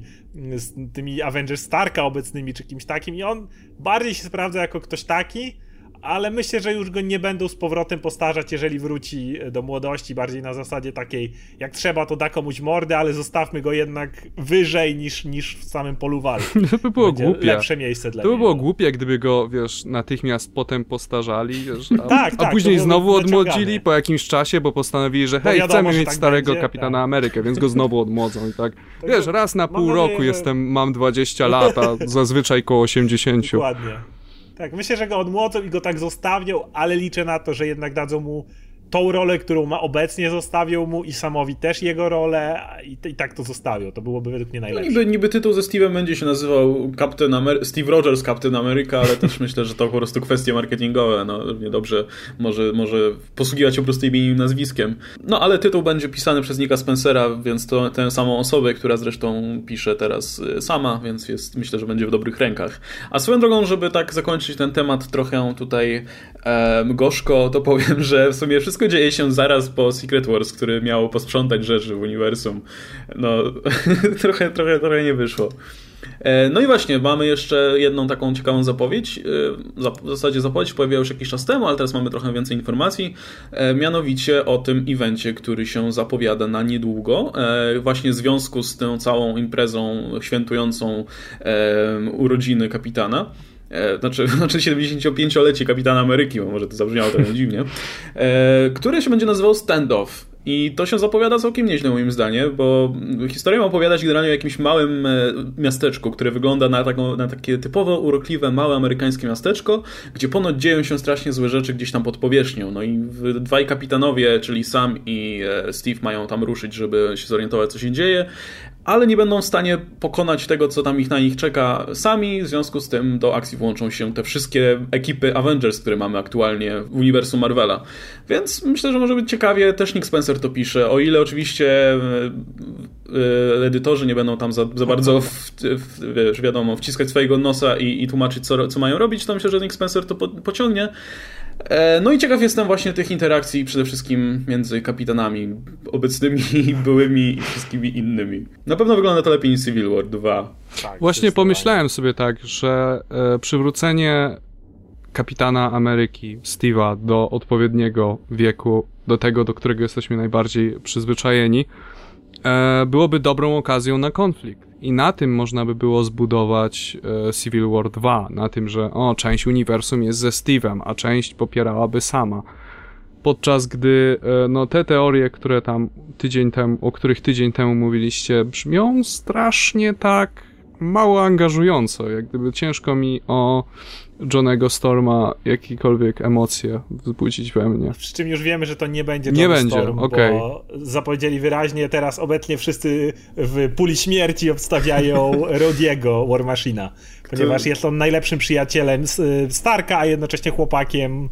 z tymi Avengers Starka obecnymi, czy kimś takim. I on bardziej się sprawdza jako ktoś taki, ale myślę, że już go nie będą z powrotem postarzać, jeżeli wróci do młodości, bardziej na zasadzie takiej, jak trzeba, to da komuś mordę, ale zostawmy go jednak wyżej niż, niż w samym polu walki. To by było Będzie głupie. Lepsze miejsce dla To by było głupie, gdyby go, wiesz, natychmiast potem postarzali, wiesz, a, tak, a tak, później znowu odmłodzili po jakimś czasie, bo postanowili, że hej, wiadomo, chcemy mieć tak starego będzie, kapitana tak. Amerykę, więc go znowu odmłodzą i tak, wiesz, raz na pół roku jestem, mam 20 lat, a zazwyczaj koło 80. Dokładnie. Tak, myślę, że go odmłodzą i go tak zostawią, ale liczę na to, że jednak dadzą mu tą rolę, którą ma obecnie, zostawią mu i Samowi też jego rolę i, i tak to zostawią. To byłoby według mnie no najlepsze. No niby, niby tytuł ze Steve'em będzie się nazywał Captain Amer Steve Rogers Captain America, ale też myślę, że to po prostu kwestie marketingowe. No, dobrze może, może posługiwać się po prostu imieniem nazwiskiem. No, ale tytuł będzie pisany przez Nika Spencera, więc to tę samą osobę, która zresztą pisze teraz y, sama, więc jest, myślę, że będzie w dobrych rękach. A swoją drogą, żeby tak zakończyć ten temat trochę tutaj e, gorzko, to powiem, że w sumie wszystko wszystko dzieje się zaraz po Secret Wars, który miał posprzątać rzeczy w uniwersum. No, trochę, trochę, trochę nie wyszło. E, no i właśnie, mamy jeszcze jedną taką ciekawą zapowiedź. E, w zasadzie zapowiedź pojawiła już jakiś czas temu, ale teraz mamy trochę więcej informacji. E, mianowicie o tym evencie, który się zapowiada na niedługo. Właśnie w związku z tą całą imprezą świętującą urodziny kapitana. E, znaczy, znaczy 75-lecie Kapitana Ameryki, może to zabrzmiało trochę dziwnie, e, który się będzie nazywał Standoff. I to się zapowiada całkiem nieźle moim zdaniem, bo historię ma opowiadać generalnie o jakimś małym e, miasteczku, które wygląda na, taką, na takie typowo urokliwe, małe amerykańskie miasteczko, gdzie ponoć dzieją się strasznie złe rzeczy gdzieś tam pod powierzchnią. No i dwaj kapitanowie, czyli Sam i Steve mają tam ruszyć, żeby się zorientować, co się dzieje ale nie będą w stanie pokonać tego, co tam ich na nich czeka sami. W związku z tym do akcji włączą się te wszystkie ekipy Avengers, które mamy aktualnie w uniwersum Marvela. Więc myślę, że może być ciekawie. Też Nick Spencer to pisze. O ile oczywiście e, e, edytorzy nie będą tam za, za bardzo, w, w, wiesz, wiadomo, wciskać swojego nosa i, i tłumaczyć, co, co mają robić, to myślę, że Nick Spencer to po, pociągnie. E, no i ciekaw jestem właśnie tych interakcji przede wszystkim między kapitanami obecnymi, byłymi i wszystkimi innymi. Na pewno wygląda to lepiej niż Civil War 2. Tak, właśnie pomyślałem sobie tak, że e, przywrócenie kapitana Ameryki, Steve'a, do odpowiedniego wieku, do tego, do którego jesteśmy najbardziej przyzwyczajeni, e, byłoby dobrą okazją na konflikt. I na tym można by było zbudować e, Civil War 2, na tym, że o, część uniwersum jest ze Steve'em, a część popierałaby sama. Podczas gdy e, no, te teorie, które tam tydzień temu, o których tydzień temu mówiliście, brzmią strasznie tak mało angażująco. Jak gdyby ciężko mi o Johnego Storma jakiekolwiek emocje wzbudzić we mnie. Przy czym już wiemy, że to nie będzie John nie będzie, Storm, okay. bo zapowiedzieli wyraźnie, teraz obecnie wszyscy w puli śmierci obstawiają Rodiego War Machina ponieważ jest on najlepszym przyjacielem Starka, a jednocześnie chłopakiem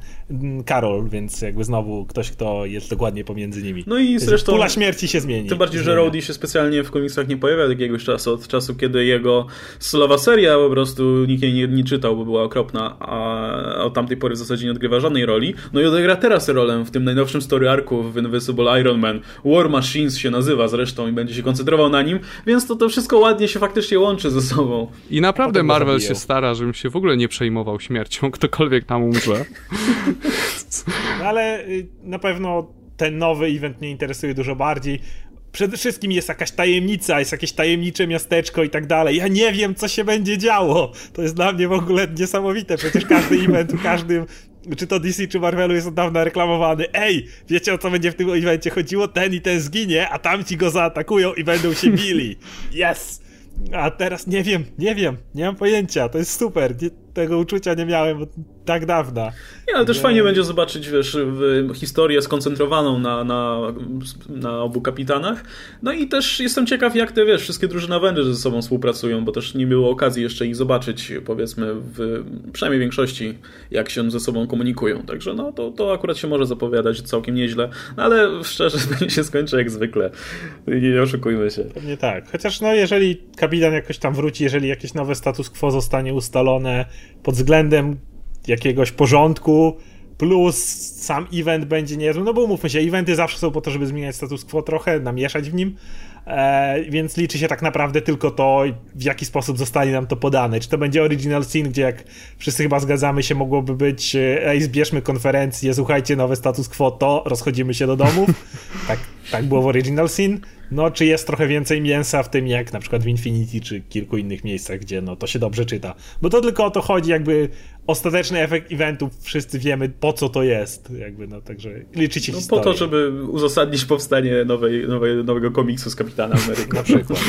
Karol, więc jakby znowu ktoś, kto jest dokładnie pomiędzy nimi. No i zresztą... Pula śmierci się zmieni. Tym bardziej, że Rhodey się specjalnie w komiksach nie pojawia od jakiegoś czasu, od czasu, kiedy jego solowa seria po prostu nikt jej nie, nie czytał, bo była okropna, a od tamtej pory w zasadzie nie odgrywa żadnej roli. No i odegra teraz rolę w tym najnowszym story arku w Invisible Iron Man. War Machines się nazywa zresztą i będzie się koncentrował na nim, więc to, to wszystko ładnie się faktycznie łączy ze sobą. I naprawdę Marvel Marvel się stara, żebym się w ogóle nie przejmował śmiercią, ktokolwiek tam umrze. No ale y, na pewno ten nowy event mnie interesuje dużo bardziej. Przede wszystkim jest jakaś tajemnica, jest jakieś tajemnicze miasteczko i tak dalej. Ja nie wiem, co się będzie działo. To jest dla mnie w ogóle niesamowite. Przecież każdy event, każdym czy to DC, czy Marvelu jest od dawna reklamowany. Ej, wiecie o co będzie w tym evencie chodziło? Ten i ten zginie, a tamci go zaatakują i będą się bili. Yes! A teraz nie wiem, nie wiem, nie mam pojęcia. To jest super. Nie, tego uczucia nie miałem od tak dawna. Nie, ale też fajnie będzie zobaczyć, wiesz, historię skoncentrowaną na, na, na obu kapitanach. No i też jestem ciekaw, jak te, wiesz, wszystkie drużyny Avengers ze sobą współpracują, bo też nie było okazji jeszcze ich zobaczyć, powiedzmy, w przynajmniej większości, jak się ze sobą komunikują. Także no, to, to akurat się może zapowiadać całkiem nieźle, no, ale szczerze, to się skończy jak zwykle. Nie, nie oszukujmy się. Pewnie tak. Chociaż no, jeżeli kapitan jakoś tam wróci, jeżeli jakieś nowe status quo zostanie ustalone pod względem jakiegoś porządku, plus sam event będzie niezły, no bo umówmy się, eventy zawsze są po to, żeby zmieniać status quo trochę, namieszać w nim, e, więc liczy się tak naprawdę tylko to, w jaki sposób zostanie nam to podane. Czy to będzie original scene, gdzie jak wszyscy chyba zgadzamy się, mogłoby być e, ej, zbierzmy konferencję, słuchajcie, nowe status quo, to rozchodzimy się do domów. tak, tak było w original scene. No, czy jest trochę więcej mięsa w tym, jak na przykład w Infinity, czy kilku innych miejscach, gdzie no, to się dobrze czyta. Bo to tylko o to chodzi, jakby ostateczny efekt eventu, wszyscy wiemy po co to jest, jakby, no, także liczycie no, historię. Po to, żeby uzasadnić powstanie nowej, nowej, nowego komiksu z Kapitana Ameryki. na przykład.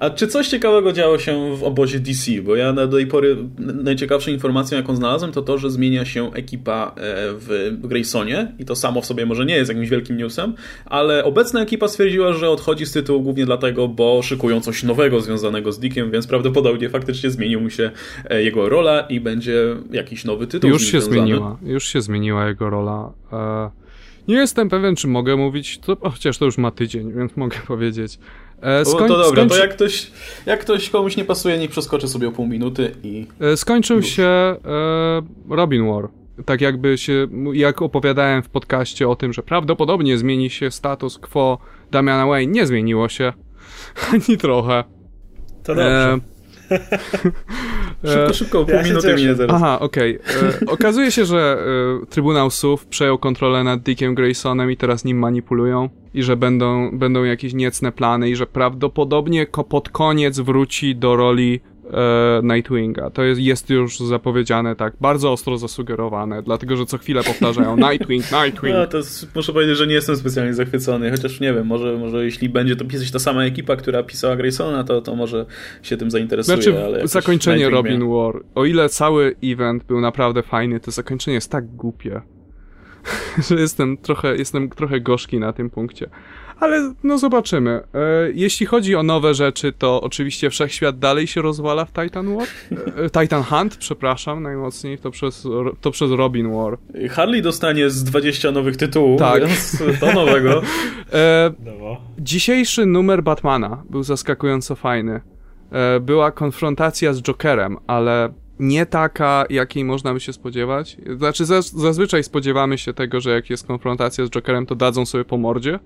A czy coś ciekawego działo się w obozie DC? Bo ja na do tej pory najciekawszą informacją, jaką znalazłem, to to, że zmienia się ekipa e, w Graysonie i to samo w sobie może nie jest jakimś wielkim newsem, ale obecna ekipa stwierdziła, że odchodzi z tytułu głównie dlatego, bo szykują coś nowego związanego z Dickiem, więc prawdopodobnie faktycznie zmienił mu się e, jego rola i będzie jakiś nowy tytuł. Już się związany. zmieniła, już się zmieniła jego rola. E, nie jestem pewien, czy mogę mówić, to, chociaż to już ma tydzień, więc mogę powiedzieć. E, skoń, to dobra, skończy... to jak ktoś, jak ktoś komuś nie pasuje, niech przeskoczy sobie o pół minuty i... E, skończył już. się e, Robin War. Tak jakby się, jak opowiadałem w podcaście o tym, że prawdopodobnie zmieni się status quo Damiana Wayne, nie zmieniło się. Ani trochę. To dobrze. Szybko, szybko, pół ja minuty minie zaraz. Aha, okej. Okay. E, okazuje się, że e, Trybunał Sów przejął kontrolę nad Dickiem Graysonem i teraz nim manipulują i że będą, będą jakieś niecne plany i że prawdopodobnie pod koniec wróci do roli e, Nightwinga. To jest, jest już zapowiedziane tak, bardzo ostro zasugerowane, dlatego że co chwilę powtarzają Nightwing, Nightwing. No, to muszę powiedzieć, że nie jestem specjalnie zachwycony, chociaż nie wiem, może, może jeśli będzie to pisać ta sama ekipa, która pisała Graysona, to, to może się tym zainteresuje. Znaczy, zakończenie Robin. War, o ile cały event był naprawdę fajny, to zakończenie jest tak głupie, że jestem trochę, jestem trochę gorzki na tym punkcie. Ale no zobaczymy. E, jeśli chodzi o nowe rzeczy, to oczywiście wszechświat dalej się rozwala w Titan War. E, Titan Hunt, przepraszam, najmocniej to przez, to przez Robin War. Harley dostanie z 20 nowych tytułów, tak. więc to nowego. E, dzisiejszy numer Batmana był zaskakująco fajny. E, była konfrontacja z Jokerem, ale nie taka, jakiej można by się spodziewać. Znaczy, zazwyczaj spodziewamy się tego, że jak jest konfrontacja z Jokerem, to dadzą sobie po mordzie.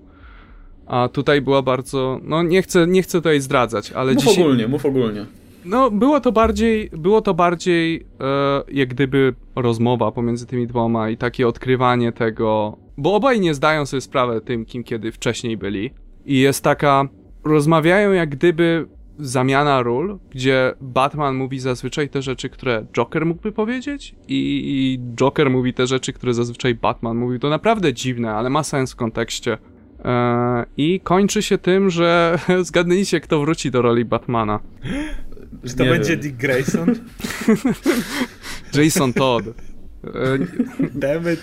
A tutaj była bardzo. No nie chcę, nie chcę tutaj zdradzać, ale mów dzisiaj. ogólnie, mów ogólnie. No, było to bardziej, było to bardziej e, jak gdyby rozmowa pomiędzy tymi dwoma i takie odkrywanie tego, bo obaj nie zdają sobie sprawy tym, kim kiedy wcześniej byli. I jest taka, rozmawiają jak gdyby zamiana ról, gdzie Batman mówi zazwyczaj te rzeczy, które Joker mógłby powiedzieć i Joker mówi te rzeczy, które zazwyczaj Batman mówi. To naprawdę dziwne, ale ma sens w kontekście I kończy się tym, że zgadnijcie, kto wróci do roli Batmana. Czy to Nie będzie wiem. Dick Grayson? Jason Todd. Dammit.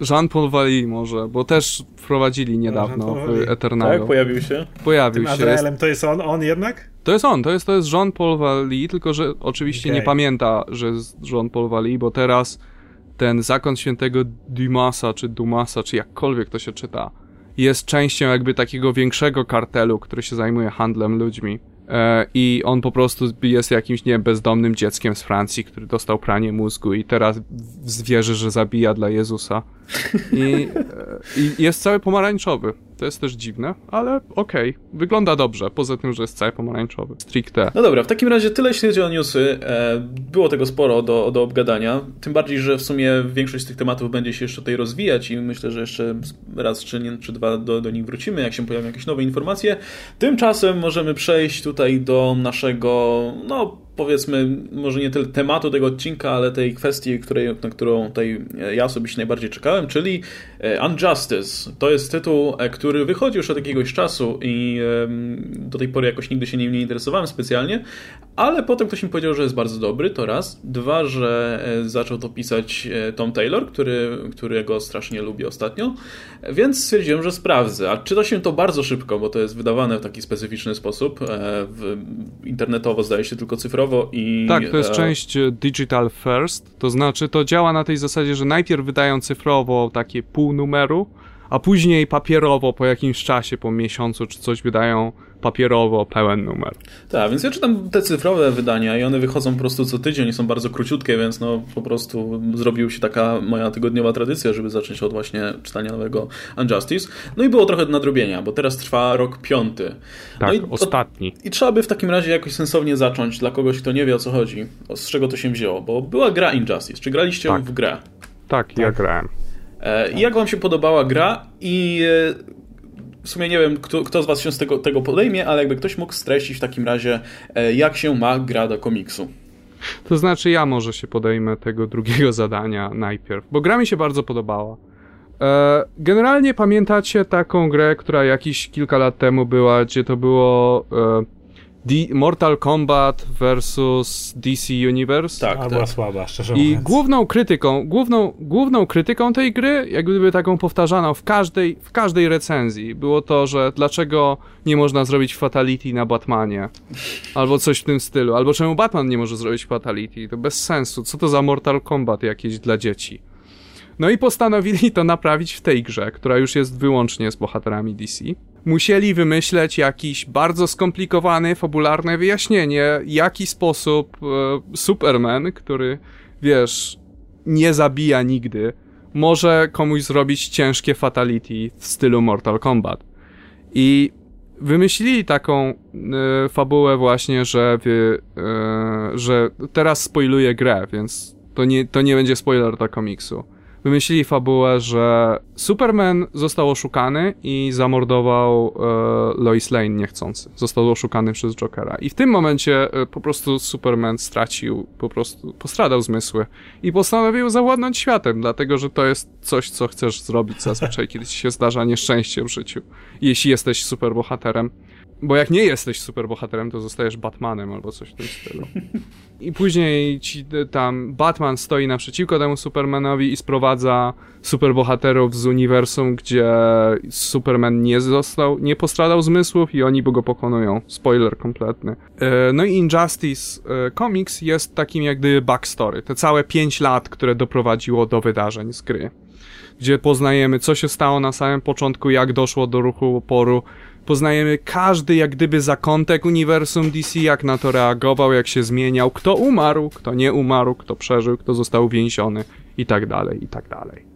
E, Jean-Paul Valley może, bo też wprowadzili niedawno w Eternalu. Tak, pojawił się? Pojawił Tym się. Azraelem to jest on, on jednak? To jest on, to jest, to jest Jean-Paul Valley, tylko że oczywiście okay. nie pamięta, że jest Jean-Paul Valley, bo teraz ten zakon świętego Dumasa, czy Dumasa, czy jakkolwiek to się czyta, jest częścią jakby takiego większego kartelu, który się zajmuje handlem ludźmi. E, I on po prostu jest jakimś, nie bezdomnym dzieckiem z Francji, który dostał pranie mózgu i teraz zwierzy, że zabija dla Jezusa. I, i jest cały pomarańczowy. To jest też dziwne, ale okej. Okay. Wygląda dobrze, poza tym, że jest cały pomarańczowy. Stricte. No dobra, w takim razie tyle jeśli chodzi o newsy. E, było tego sporo do, do obgadania. Tym bardziej, że w sumie większość z tych tematów będzie się jeszcze tutaj rozwijać i myślę, że jeszcze raz czy, nie, czy dwa do, do nich wrócimy, jak się pojawią jakieś nowe informacje. Tymczasem możemy przejść tutaj do naszego, no powiedzmy, może nie tyle tematu tego odcinka, ale tej kwestii, której, na którą tutaj ja osobiście najbardziej czekałem, czyli e, Unjustice. To jest tytuł, e, który wychodzi już od jakiegoś czasu i do tej pory jakoś nigdy się nim nie interesowałem specjalnie, ale potem ktoś mi powiedział, że jest bardzo dobry, to raz. Dwa, że e, zaczął to pisać Tom Taylor, który, którego strasznie lubię ostatnio, więc stwierdziłem, że sprawdzę. A czyta się to bardzo szybko, bo to jest wydawane w taki specyficzny sposób. Internetowo zdaje się tylko cyfrowo, i... Tak, to jest e... część e, digital first, to znaczy to działa na tej zasadzie, że najpierw wydają cyfrowo takie pół numeru, a później papierowo po jakimś czasie, po miesiącu czy coś wydają papierowo pełen numer. Tak, więc ja czytam te cyfrowe wydania i one wychodzą po prostu co tydzień i są bardzo króciutkie, więc no po prostu zrobił się taka moja tygodniowa tradycja, żeby zacząć od właśnie czytania nowego Unjustice. No i było trochę nadrobienia, bo teraz trwa rok piąty. Tak, no i, ostatni. I trzeba by w takim razie jakoś sensownie zacząć dla kogoś, kto nie wie o co chodzi, z czego to się wzięło, bo była gra Injustice. Czy graliście tak. w grę? Tak, tak. ja grałem. E, jak wam się podobała gra i e, w sumie nie wiem, kto, kto z was się z tego, tego podejmie, ale jakby ktoś mógł streścić w takim razie, e, jak się ma gra do komiksu. To znaczy ja może się podejmę tego drugiego zadania najpierw, bo gra mi się bardzo podobała. E, generalnie pamiętacie taką grę, która jakiś kilka lat temu była, gdzie to było e, D Mortal Kombat versus DC Universe. Tak, A, była tak. słaba, szczerze I mówiąc. główną krytyką, główną, główną krytyką tej gry, jak gdyby taką powtarzaną w każdej, w każdej recenzji, było to, że dlaczego nie można zrobić fatality na Batmanie, albo coś w tym stylu, albo czemu Batman nie może zrobić fatality, to bez sensu, co to za Mortal Kombat jakieś dla dzieci. No i postanowili to naprawić w tej grze, która już jest wyłącznie z bohaterami DC musieli wymyśleć jakiś bardzo skomplikowany, fabularne wyjaśnienie, jaki sposób e, Superman, który, wiesz, nie zabija nigdy, może komuś zrobić ciężkie fatality w stylu Mortal Kombat. I wymyślili taką e, fabułę właśnie, że, wy, e, że teraz spoiluję grę, więc to nie, to nie będzie spoiler dla komiksu wymyślili fabułę, że Superman został oszukany i zamordował e, Lois Lane niechcący. Został oszukany przez Jokera. I w tym momencie e, po prostu Superman stracił, po prostu postradał zmysły i postanowił zawładnąć światem, dlatego że to jest coś, co chcesz zrobić zazwyczaj, kiedy ci się zdarza nieszczęście w życiu. Jeśli jesteś superbohaterem. Bo jak nie jesteś superbohaterem, to zostajesz Batmanem albo coś w tym stylu. I później ci tam Batman stoi naprzeciwko temu Supermanowi i sprowadza superbohaterów z uniwersum, gdzie Superman nie został, nie postradał zmysłów i oni go pokonują. Spoiler kompletny. E, no i Injustice e, Comics jest takim jak gdyby backstory. Te całe 5 lat, które doprowadziło do wydarzeń z gry. Gdzie poznajemy, co się stało na samym początku, jak doszło do ruchu oporu, poznajemy każdy jak gdyby zakątek uniwersum DC, jak na to reagował, jak się zmieniał, kto umarł, kto nie umarł, kto przeżył, kto został więziony i tak dalej, i tak dalej.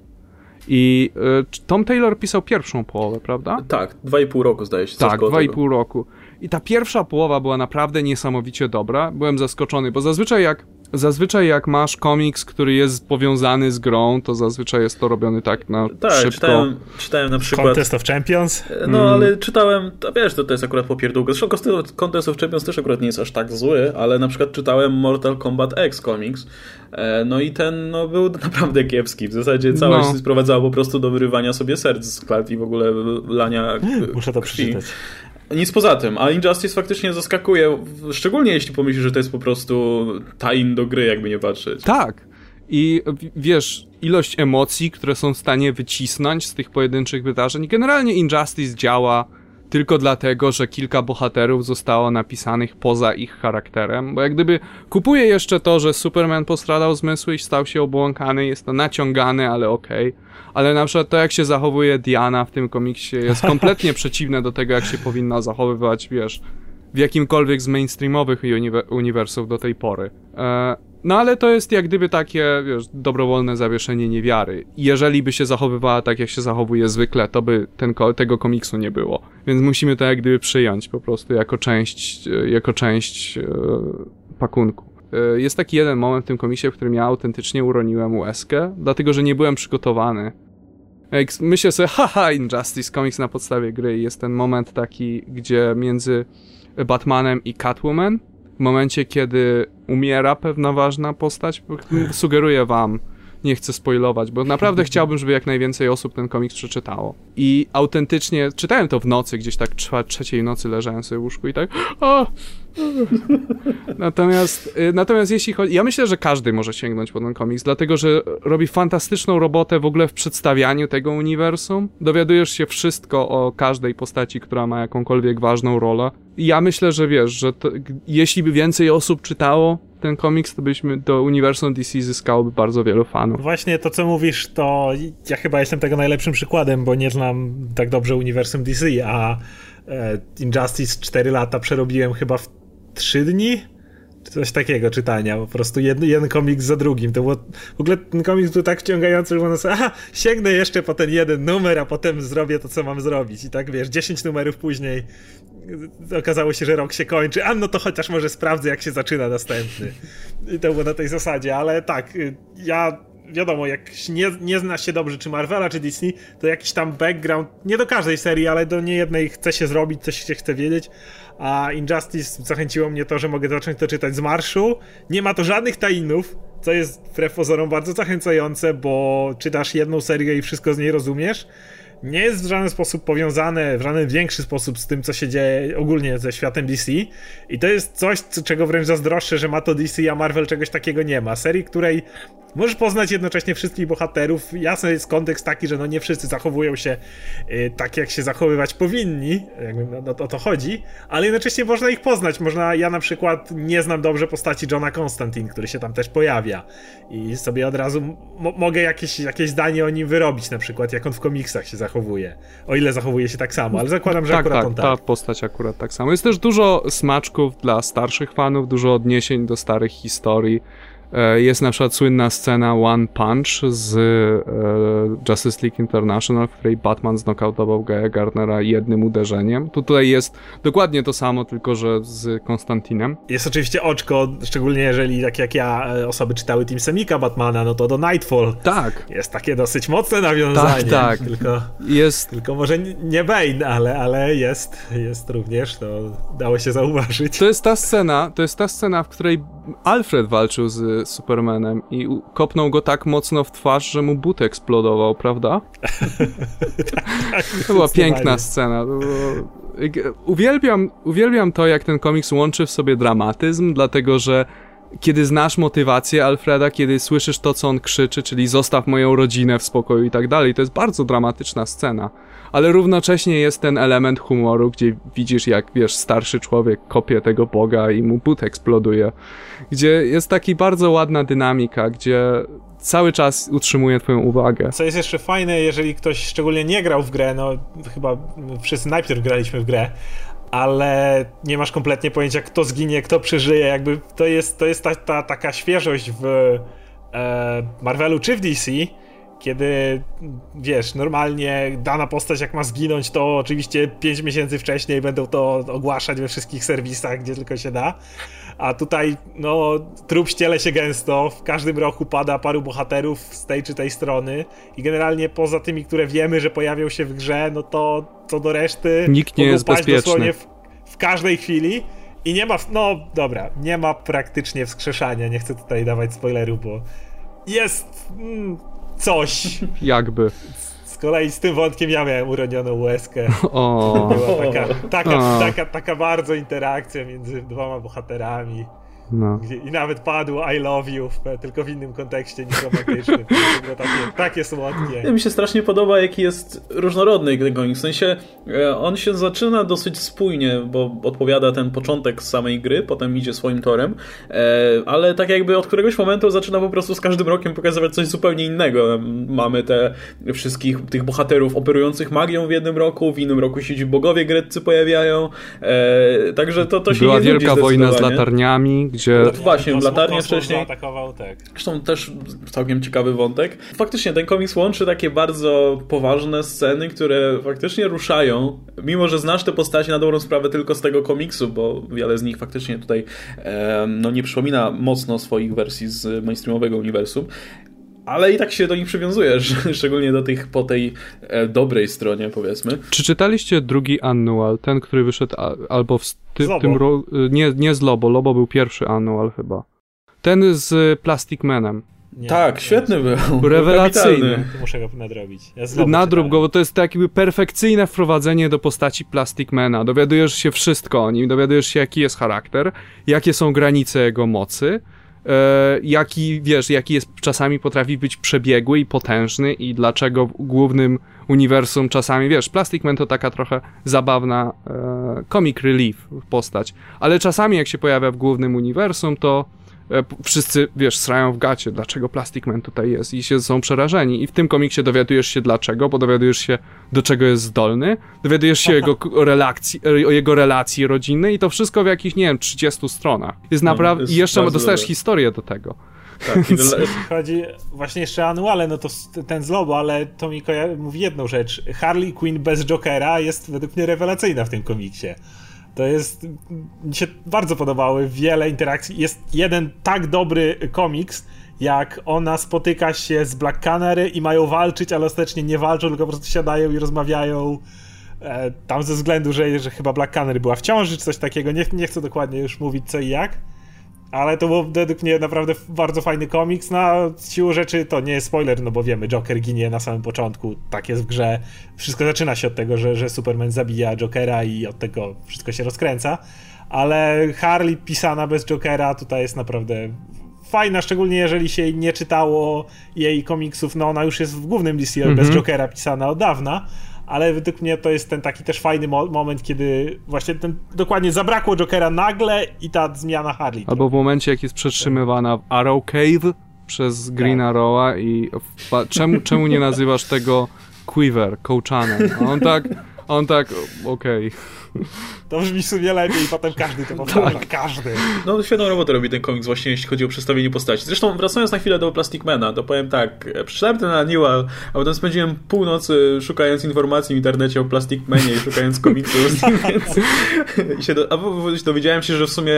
I y, Tom Taylor pisał pierwszą połowę, prawda? Tak, dwa i pół roku zdaje się. Tak, dwa i pół roku. I ta pierwsza połowa była naprawdę niesamowicie dobra. Byłem zaskoczony, bo zazwyczaj jak Zazwyczaj jak masz komiks, który jest powiązany z grą, to zazwyczaj jest to robiony tak na tak, szybko. Czytałem, czytałem na przykład... Contest of Champions? No, mm. ale czytałem, to wiesz, to, to jest akurat popierdółka. Zresztą Contest of Champions też akurat nie jest aż tak zły, ale na przykład czytałem Mortal Kombat X komiks, e, no i ten no, był naprawdę kiepski. W zasadzie całość no. sprowadzała po prostu do wyrywania sobie serc z klat i w ogóle lania Muszę to krwi. przeczytać. Nic poza tym, a Injustice faktycznie zaskakuje, szczególnie jeśli pomyślisz, że to jest po prostu tain do gry, jakby nie patrzeć. Tak. I wiesz, ilość emocji, które są w stanie wycisnąć z tych pojedynczych wydarzeń. Generalnie Injustice działa tylko dlatego, że kilka bohaterów zostało napisanych poza ich charakterem, bo jak gdyby kupuje jeszcze to, że Superman postradał zmysły i stał się obłąkany, jest to naciągane, ale okej. Okay ale na przykład to, jak się zachowuje Diana w tym komiksie jest kompletnie przeciwne do tego, jak się powinna zachowywać, wiesz, w jakimkolwiek z mainstreamowych uniwersów do tej pory. E, no ale to jest jak gdyby takie, wiesz, dobrowolne zawieszenie niewiary. Jeżeli by się zachowywała tak, jak się zachowuje zwykle, to by ten, tego komiksu nie było. Więc musimy to jak gdyby przyjąć po prostu jako część, jako część e, pakunku. E, jest taki jeden moment w tym komiksie, w którym ja autentycznie uroniłem łezkę, dlatego że nie byłem przygotowany. Jak myślę sobie, haha, Injustice Comics na podstawie gry jest ten moment taki, gdzie między Batmanem i Catwoman, momencie kiedy umiera pewna ważna postać, sugeruję wam, nie chcę spoilować, bo naprawdę chciałbym, żeby jak najwięcej osób ten komiks przeczytało. I autentycznie czytałem to w nocy, gdzieś tak trzeciej nocy leżałem sobie w łóżku i tak! natomiast, y, natomiast jeśli chodzi... Ja myślę, że każdy może sięgnąć po ten komiks, dlatego, że robi fantastyczną robotę w ogóle w przedstawianiu tego uniwersum. Dowiadujesz się wszystko o każdej postaci, która ma jakąkolwiek ważną rolę. I ja myślę, że wiesz, że to, jeśli by więcej osób czytało ten komiks, to byśmy do uniwersum DC zyskałoby bardzo wielu fanów. Właśnie to, co mówisz, to ja chyba jestem tego najlepszym przykładem, bo nie znam tak dobrze uniwersum DC, a e, Injustice 4 lata przerobiłem chyba w 3 dni? Coś takiego czytania, po prostu jeden, jeden komiks za drugim. To było, w ogóle ten komiks był tak wciągający, że można sobie, aha, sięgnę jeszcze po ten jeden numer, a potem zrobię to, co mam zrobić. I tak wiesz, 10 numerów później okazało się, że rok się kończy, a no to chociaż może sprawdzę, jak się zaczyna następny. I to było na tej zasadzie, ale tak, y, ja wiadomo, jak nie, nie zna się dobrze czy Marvela, czy Disney, to jakiś tam background, nie do każdej serii, ale do niejednej chce się zrobić, coś się chce wiedzieć, a Injustice zachęciło mnie to, że mogę zacząć to czytać z marszu. Nie ma to żadnych tainów, co jest wbrew pozorom bardzo zachęcające, bo czytasz jedną serię i wszystko z niej rozumiesz nie jest w żaden sposób powiązane, w żaden większy sposób z tym, co się dzieje ogólnie ze światem DC. I to jest coś, czego wręcz zazdroszczę, że ma to DC, a Marvel czegoś takiego nie ma. Serii, której możesz poznać jednocześnie wszystkich bohaterów. Jasny jest kontekst taki, że no nie wszyscy zachowują się y, tak, jak się zachowywać powinni, jakby no, no, o to chodzi, ale jednocześnie można ich poznać. Można, ja na przykład nie znam dobrze postaci Johna Constantine, który się tam też pojawia i sobie od razu mogę jakieś, jakieś zdanie o nim wyrobić, na przykład jak on w komiksach się zachowuje. O ile zachowuje się tak samo, ale zakładam, że tak, akurat tak, on tak. ta postać akurat tak samo. Jest też dużo smaczków dla starszych fanów, dużo odniesień do starych historii jest na przykład słynna scena One Punch z e, Justice League International, w której Batman znokautował Gaia Gardnera jednym uderzeniem. Tutaj jest dokładnie to samo, tylko że z Konstantinem. Jest oczywiście oczko, szczególnie jeżeli tak jak ja e, osoby czytały Team Semika Batmana, no to do Nightfall. Tak. Jest takie dosyć mocne nawiązanie. Tak, tak. Tylko, jest... tylko może nie Bane, ale, ale jest, jest również, to dało się zauważyć. To jest ta scena, to jest ta scena, w której Alfred walczył z Supermanem i kopnął go tak mocno w twarz, że mu but eksplodował, prawda? tak, to była piękna scena. Było... Uwielbiam, uwielbiam to, jak ten komiks łączy w sobie dramatyzm, dlatego że kiedy znasz motywację Alfreda, kiedy słyszysz to, co on krzyczy, czyli zostaw moją rodzinę w spokoju i tak dalej, to jest bardzo dramatyczna scena. Ale równocześnie jest ten element humoru, gdzie widzisz, jak wiesz, starszy człowiek kopie tego Boga i mu but eksploduje. Gdzie jest taki bardzo ładna dynamika, gdzie cały czas utrzymuje twoją uwagę. Co jest jeszcze fajne, jeżeli ktoś szczególnie nie grał w grę, no chyba wszyscy najpierw graliśmy w grę, ale nie masz kompletnie pojęcia, kto zginie, kto przeżyje. Jakby to jest, to jest ta, ta taka świeżość w e, Marvelu czy w DC, kiedy wiesz, normalnie dana postać jak ma zginąć, to oczywiście 5 miesięcy wcześniej będą to ogłaszać we wszystkich serwisach, gdzie tylko się da. A tutaj, no, trup ściele się gęsto, w każdym roku pada paru bohaterów z tej czy tej strony i generalnie poza tymi, które wiemy, że pojawią się w grze, no to co do reszty... Nikt nie jest bezpieczny. w, w każdej chwili i nie ma, no dobra, nie ma praktycznie wskrzeszania, nie chcę tutaj dawać spoileru, bo jest mm, coś. Jakby. Z kolei z tym wątkiem ja miałem uronioną łezkę. O. Była taka, taka, taka, taka bardzo interakcja między dwoma bohaterami. No. I nawet padło I love you, tylko w innym kontekście niż romantycznym. Takie, takie słodkie. Mi się strasznie podoba, jaki jest różnorodny Gregonik. W sensie e, on się zaczyna dosyć spójnie, bo odpowiada ten początek z samej gry, potem idzie swoim torem, e, ale tak jakby od któregoś momentu zaczyna po prostu z każdym rokiem pokazywać coś zupełnie innego. Mamy te wszystkich tych bohaterów operujących magią w jednym roku, w innym roku się ci bogowie greccy pojawiają, e, także to, to się Była wielka wojna z latarniami, gdzie... No, właśnie, w latarnię wcześniej. Zaatakował, tak. Zresztą też całkiem ciekawy wątek. Faktycznie ten komiks łączy takie bardzo poważne sceny, które faktycznie ruszają, mimo że znasz te postacie na dobrą sprawę tylko z tego komiksu, bo wiele z nich faktycznie tutaj e, no, nie przypomina mocno swoich wersji z mainstreamowego uniwersum ale i tak się do nich przywiązujesz, szczególnie do tych po tej e, dobrej stronie, powiedzmy. Czy czytaliście drugi annual, ten, który wyszedł a, albo w ty, tym roku, nie, nie z Lobo, Lobo był pierwszy annual chyba. Ten z Plastic Manem. Nie, tak, świetny był. Rewelacyjny. Muszę go nadrobić. Ja Nadrób go, bo to jest tak jakby perfekcyjne wprowadzenie do postaci Plastic Mana. Dowiadujesz się wszystko o nim, dowiadujesz się jaki jest charakter, jakie są granice jego mocy, jaki, wiesz, jaki jest czasami potrafi być przebiegły i potężny i dlaczego w głównym uniwersum czasami, wiesz, Plastic Man to taka trochę zabawna e, comic relief postać, ale czasami jak się pojawia w głównym uniwersum, to E, wszyscy, wiesz, srają w gacie, dlaczego Plastic Man tutaj jest i się są przerażeni. I w tym komiksie dowiadujesz się dlaczego, bo dowiadujesz się, do czego jest zdolny, dowiadujesz się jego relacji, o jego relacji rodzinnej i to wszystko w jakichś, nie wiem, 30 stronach. Jest no, naprawdę... I jeszcze dostajesz dobre. historię do tego. Tak, chodzi właśnie jeszcze anuale, no to ten z Lobo, ale to mi mówi jedną rzecz. Harley Quinn bez Jokera jest według mnie rewelacyjna w tym komiksie. To jest. Mi się bardzo podobały wiele interakcji. Jest jeden tak dobry komiks, jak ona spotyka się z Black Canary i mają walczyć, ale ostatecznie nie walczą, tylko po prostu siadają i rozmawiają. E, tam ze względu, że, że chyba Black Canary była w ciąży, czy coś takiego. Nie, nie chcę dokładnie już mówić co i jak ale to był według mnie naprawdę bardzo fajny komiks. Na no, siłę rzeczy to nie jest spoiler, no bo wiemy, Joker ginie na samym początku, tak jest w grze. Wszystko zaczyna się od tego, że, że Superman zabija Jokera i od tego wszystko się rozkręca. Ale Harley pisana bez Jokera tutaj jest naprawdę fajna, szczególnie jeżeli się nie czytało jej komiksów. No ona już jest w głównym DC, mm -hmm. bez mhm. Jokera pisana od dawna ale według mnie to jest ten taki też fajny mo moment, kiedy właśnie ten, dokładnie zabrakło Jokera nagle i ta zmiana Harley. Albo w momencie, jak jest przetrzymywana w Arrow Cave przez Green tak. Arrowa i czemu, czemu nie nazywasz tego Quiver, Coachanem? On tak A on tak, okej. Okay. To brzmi sobie lepiej i potem każdy to powtarza. Tak. Każdy. No świetną robotę robi ten komiks właśnie, jeśli chodzi o przedstawienie postaci. Zresztą wracając na chwilę do Plasticmana, to powiem tak, przeczytałem ten annual, a potem spędziłem północy szukając informacji w internecie o Plasticmanie i szukając komiksów z nim, więc i się do, a dowiedziałem się, że w sumie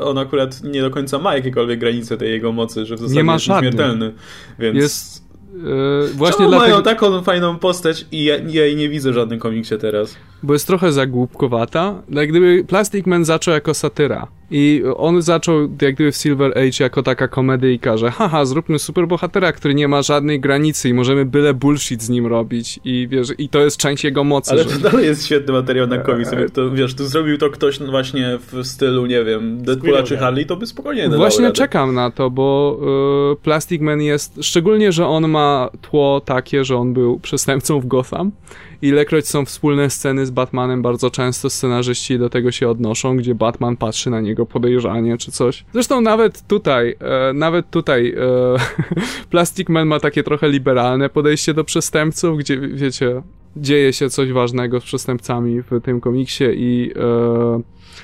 on akurat nie do końca ma jakiekolwiek granice tej jego mocy, że w zasadzie nie ma jest śmiertelny. Więc... Jest Yy, właśnie Czemu dlatego... mają taką fajną postać i ja, ja jej nie widzę w żadnym komiksie teraz? Bo jest trochę zagłupkowata. Jak gdyby Plastic Man zaczął jako satyra. I on zaczął jak gdyby w Silver Age jako taka komedyjka, że haha, zróbmy superbohatera, który nie ma żadnej granicy i możemy byle bullshit z nim robić i wiesz, i to jest część jego mocy. Ale że... to dalej jest świetny materiał na komiks. Eee. To, wiesz, tu zrobił to ktoś właśnie w stylu, nie wiem, Deadpoola czy Harley, to by spokojnie Właśnie czekam na to, bo y, Plastic Man jest, szczególnie, że on ma tło takie, że on był przestępcą w Gotham ilekroć są wspólne sceny z Batmanem, bardzo często scenarzyści do tego się odnoszą, gdzie Batman patrzy na niego podejrzanie czy coś. Zresztą nawet tutaj, e, nawet tutaj e, Plastic Man ma takie trochę liberalne podejście do przestępców, gdzie wiecie, dzieje się coś ważnego z przestępcami w tym komiksie i e,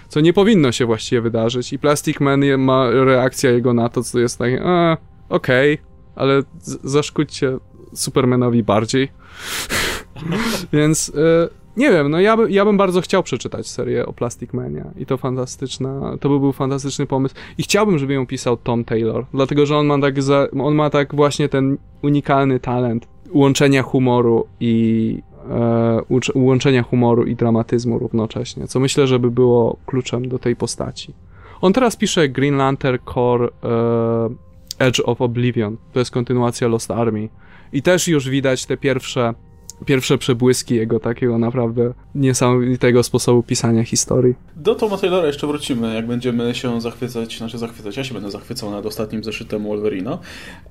co nie powinno się właściwie wydarzyć. I Plastic Man ma reakcja jego na to, co jest takie, e, okej, okay, ale zaszkódźcie Supermanowi bardziej. Więc y, nie wiem, no ja, by, ja bym bardzo chciał przeczytać serię o Plastic Mania i to fantastyczna, to by był fantastyczny pomysł. I chciałbym, żeby ją pisał Tom Taylor, dlatego, że on ma tak, za, on ma tak właśnie ten unikalny talent łączenia humoru i e, łączenia humoru i dramatyzmu równocześnie, co myślę, żeby było kluczem do tej postaci. On teraz pisze Green Lantern Core e, Edge of Oblivion, to jest kontynuacja Lost Army. I też już widać te pierwsze pierwsze przebłyski jego takiego naprawdę niesamowitego sposobu pisania historii. Do Toma Taylora jeszcze wrócimy, jak będziemy się zachwycać, znaczy zachwycać, ja się będę zachwycał nad ostatnim zeszytem Wolverina.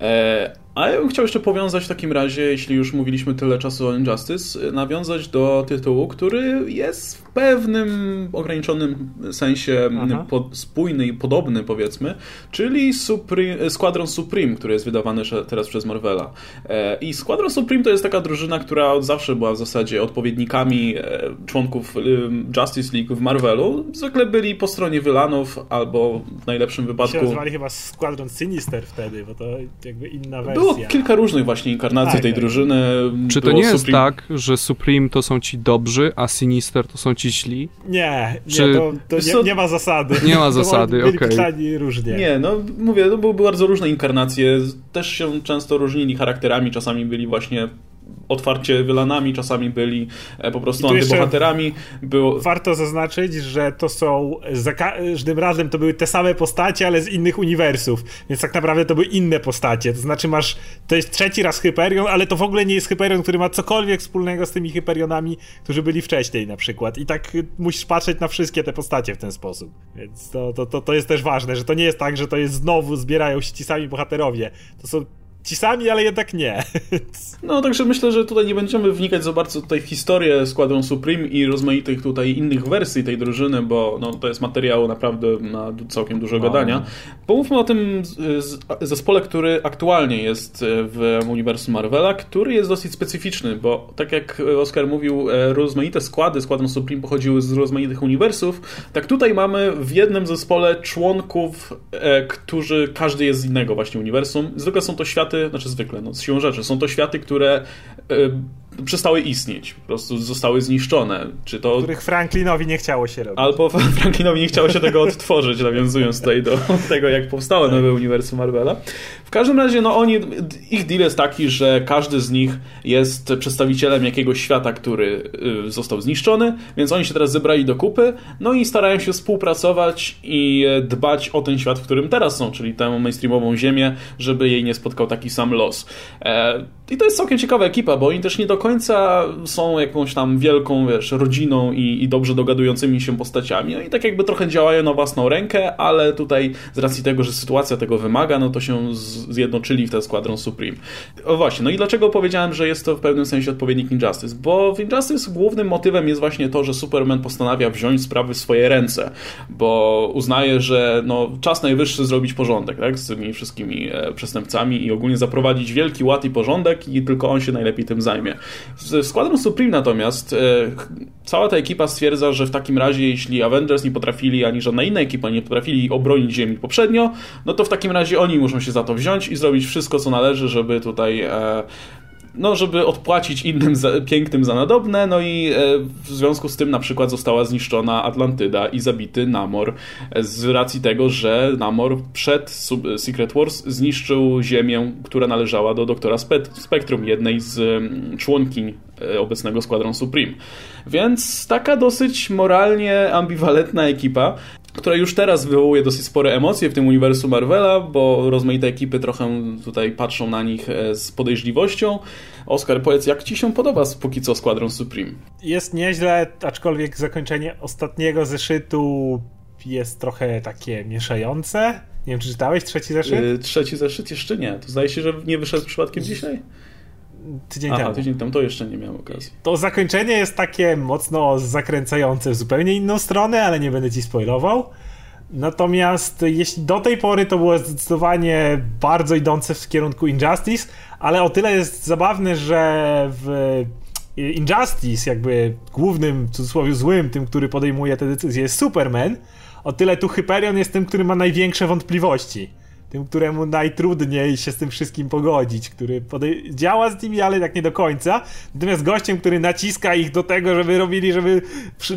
E, a ja bym chciał jeszcze powiązać w takim razie, jeśli już mówiliśmy tyle czasu o Injustice, nawiązać do tytułu, który jest w pewnym ograniczonym sensie pod, spójny i podobny, powiedzmy, czyli Supreme, Squadron Supreme, który jest wydawany teraz przez Marvela. E, I Squadron Supreme to jest taka drużyna, która od zawsze była w zasadzie odpowiednikami e, członków Justice League w Marvelu. Zwykle byli po stronie wylanów, albo w najlepszym wypadku... Się nazywali chyba Squadron Sinister wtedy, bo to jakby inna wersja. Było kilka różnych właśnie inkarnacji tak, tej tak. drużyny. Czy to nie jest Supreme... tak, że Supreme to są ci dobrzy, a Sinister to są ci źli? Nie, nie, Czy... to, to nie, nie, ma zasady. Nie ma zasady, okej. Okay. różnie. Nie, no mówię, to były bardzo różne inkarnacje. Też się często różnili charakterami, czasami byli właśnie otwarcie wylanami, czasami byli e, po prostu antybohaterami. Było... Warto zaznaczyć, że to są za każdym razem to były te same postacie, ale z innych uniwersów, więc tak naprawdę to były inne postacie. To znaczy masz, to jest trzeci raz Hyperion, ale to w ogóle nie jest Hyperion, który ma cokolwiek wspólnego z tymi Hyperionami, którzy byli wcześniej na przykład. I tak musisz patrzeć na wszystkie te postacie w ten sposób. Więc to, to, to, to jest też ważne, że to nie jest tak, że to jest znowu zbierają się ci sami bohaterowie. To są ci sami, ale jednak nie. No, także myślę, że tutaj nie będziemy wnikać za bardzo tutaj w historię Squadron Supreme i rozmaitych tutaj innych wersji tej drużyny, bo no, to jest materiał naprawdę na całkiem dużo no. gadania. Pomówmy o tym zespole, który aktualnie jest w uniwersum Marvela, który jest dosyć specyficzny, bo tak jak Oskar mówił, e, rozmaite składy Squadron Supreme pochodziły z rozmaitych uniwersów, tak tutaj mamy w jednym zespole członków, e, którzy każdy jest z innego właśnie uniwersum. Zwykle są to światy światy, znaczy zwykle, no, z siłą rzeczy, są to światy, które y, przestały istnieć, po prostu zostały zniszczone. Czy to... Których Franklinowi nie chciało się robić. Albo Franklinowi nie chciało się tego odtworzyć, nawiązując tutaj do tego, jak powstało nowe uniwersum Marvela. W każdym razie, no oni, ich deal jest taki, że każdy z nich jest przedstawicielem jakiegoś świata, który y, został zniszczony, więc oni się teraz zebrali do kupy, no i starają się współpracować i dbać o ten świat, w którym teraz są, czyli tę mainstreamową ziemię, żeby jej nie spotkał taki sam los. E, I to jest całkiem ciekawa ekipa, bo oni też nie do końca są jakąś tam wielką, wiesz, rodziną i, i dobrze dogadującymi się postaciami. Oni tak jakby trochę działają na własną rękę, ale tutaj z racji tego, że sytuacja tego wymaga, no to się zjednoczyli w ten Squadron Supreme. O właśnie, no i dlaczego powiedziałem, że jest to w pewnym sensie odpowiednik Injustice? Bo w Injustice głównym motywem jest właśnie to, że Superman postanawia wziąć sprawy w swoje ręce, bo uznaje, że no, czas najwyższy zrobić porządek tak, z tymi wszystkimi e, przestępcami i ogólnie zaprowadzić wielki ład i porządek, i tylko on się najlepiej tym zajmie. W Squadron Supreme natomiast e, cała ta ekipa stwierdza, że w takim razie jeśli Avengers nie potrafili, ani żadna inna ekipa nie potrafili obronić Ziemi poprzednio, no to w takim razie oni muszą się za to wziąć i zrobić wszystko, co należy, żeby tutaj e, no, żeby odpłacić innym za, pięknym za nadobne, no i e, w związku z tym na przykład została zniszczona Atlantyda i zabity Namor e, z racji tego, że Namor przed Secret Wars zniszczył ziemię, która należała do doktora Spectrum, jednej z członkiń e, obecnego Squadron Supreme. Więc taka dosyć moralnie ambiwalentna ekipa, która już teraz wywołuje dosyć spore emocje w tym uniwersum Marvela, bo rozmaite ekipy trochę tutaj patrzą na nich z podejrzliwością. Oskar, powiedz, jak ci się podoba póki co Squadron Supreme? Jest nieźle, aczkolwiek zakończenie ostatniego zeszytu jest trochę takie mieszające. Nie wiem, czy czytałeś trzeci zeszyt? Yy, trzeci zeszyt jeszcze nie. To zdaje się, że nie wyszedł przypadkiem dzisiaj? Tydzień Aha, temu. tydzień temu, to jeszcze nie miałem okazji. To zakończenie jest takie mocno zakręcające w zupełnie inną stronę, ale nie będę ci spoilował. Natomiast jeśli do tej pory to było zdecydowanie bardzo idące w kierunku Injustice, ale o tyle jest zabawne, że w Injustice, jakby głównym, w cudzysłowie złym, tym, który podejmuje te decyzje, jest Superman, o tyle tu Hyperion jest tym, który ma największe wątpliwości tym, któremu najtrudniej się z tym wszystkim pogodzić, który podej- działa z nimi, ale tak nie do końca. Natomiast gościem, który naciska ich do tego, żeby robili, żeby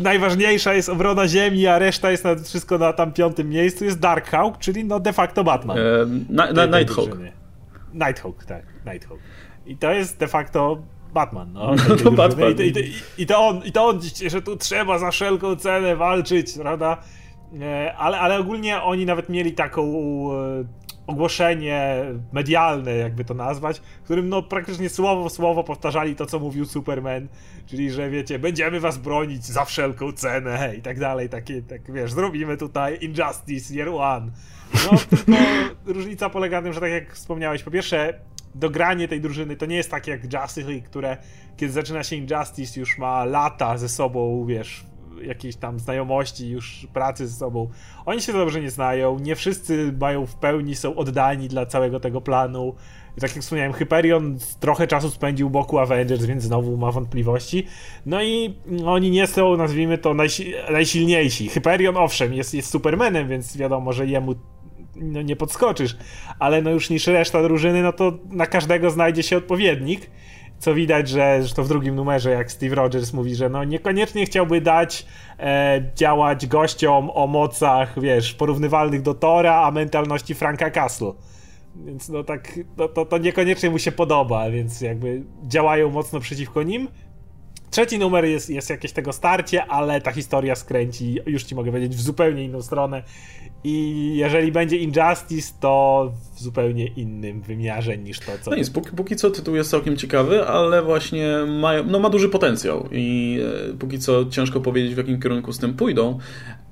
najważniejsza jest obrona Ziemi, a reszta jest na, wszystko na tam piątym miejscu, jest Darkhawk, czyli no de facto Batman. E, na, na, Nighthawk. Nighthawk, tak, Nighthawk. I to jest de facto Batman, no. no to Batman. I, i, i, I, to on, I to on, że tu trzeba za wszelką cenę walczyć, prawda? E, ale, ale ogólnie oni nawet mieli taką e, ogłoszenie medialne, jakby to nazwać, w którym no praktycznie słowo w słowo powtarzali to, co mówił Superman, czyli, że wiecie, będziemy was bronić za wszelką cenę i tak dalej, takie, tak wiesz, zrobimy tutaj Injustice Year One. No, tylko różnica polega na tym, że tak jak wspomniałeś, po pierwsze, dogranie tej drużyny to nie jest takie jak Justice League, które kiedy zaczyna się Injustice już ma lata ze sobą, wiesz, jakiejś tam znajomości, już pracy ze sobą. Oni się dobrze nie znają, nie wszyscy mają w pełni, są oddani dla całego tego planu. I tak jak wspomniałem, Hyperion trochę czasu spędził boku Avengers, więc znowu ma wątpliwości. No i oni nie są, nazwijmy to, najsi najsilniejsi. Hyperion, owszem, jest, jest Supermanem, więc wiadomo, że jemu no, nie podskoczysz, ale no już niż reszta drużyny, no to na każdego znajdzie się odpowiednik co widać, że zresztą w drugim numerze, jak Steve Rogers mówi, że no niekoniecznie chciałby dać e, działać gościom o mocach, wiesz, porównywalnych do Tora, a mentalności Franka Castle. Więc no tak, no, to, to niekoniecznie mu się podoba, więc jakby działają mocno przeciwko nim. Trzeci numer jest, jest jakieś tego starcie, ale ta historia skręci, już ci mogę powiedzieć, w zupełnie inną stronę i jeżeli będzie Injustice, to w zupełnie innym wymiarze niż to, co. No nic, póki, póki co tytuł jest całkiem ciekawy, ale właśnie ma, no, ma duży potencjał i e, póki co ciężko powiedzieć, w jakim kierunku z tym pójdą.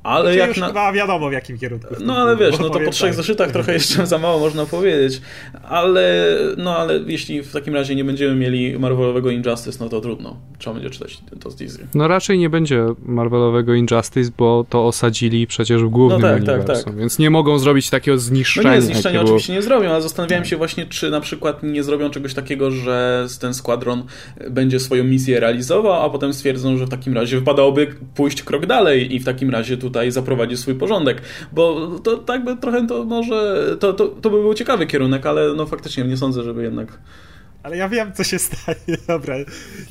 Ale znaczy jak już na... chyba wiadomo w jakim kierunku. No ale wiesz, no to po trzech tak. zeszytach trochę jeszcze za mało można powiedzieć, ale no ale jeśli w takim razie nie będziemy mieli Marvelowego Injustice, no to trudno. Trzeba będzie czytać to z Disney. No raczej nie będzie Marvelowego Injustice, bo to osadzili przecież w głównym no tak, uniwersum, tak, tak. więc nie mogą zrobić takiego zniszczenia. No nie, zniszczenia oczywiście nie zrobią, ale zastanawiałem się właśnie, czy na przykład nie zrobią czegoś takiego, że ten składron będzie swoją misję realizował, a potem stwierdzą, że w takim razie wypadałoby pójść krok dalej i w takim razie tu tutaj zaprowadzi swój porządek, bo to tak by trochę to może, to, to, to by był ciekawy kierunek, ale no faktycznie nie sądzę, żeby jednak ale ja wiem, co się stanie. Dobra.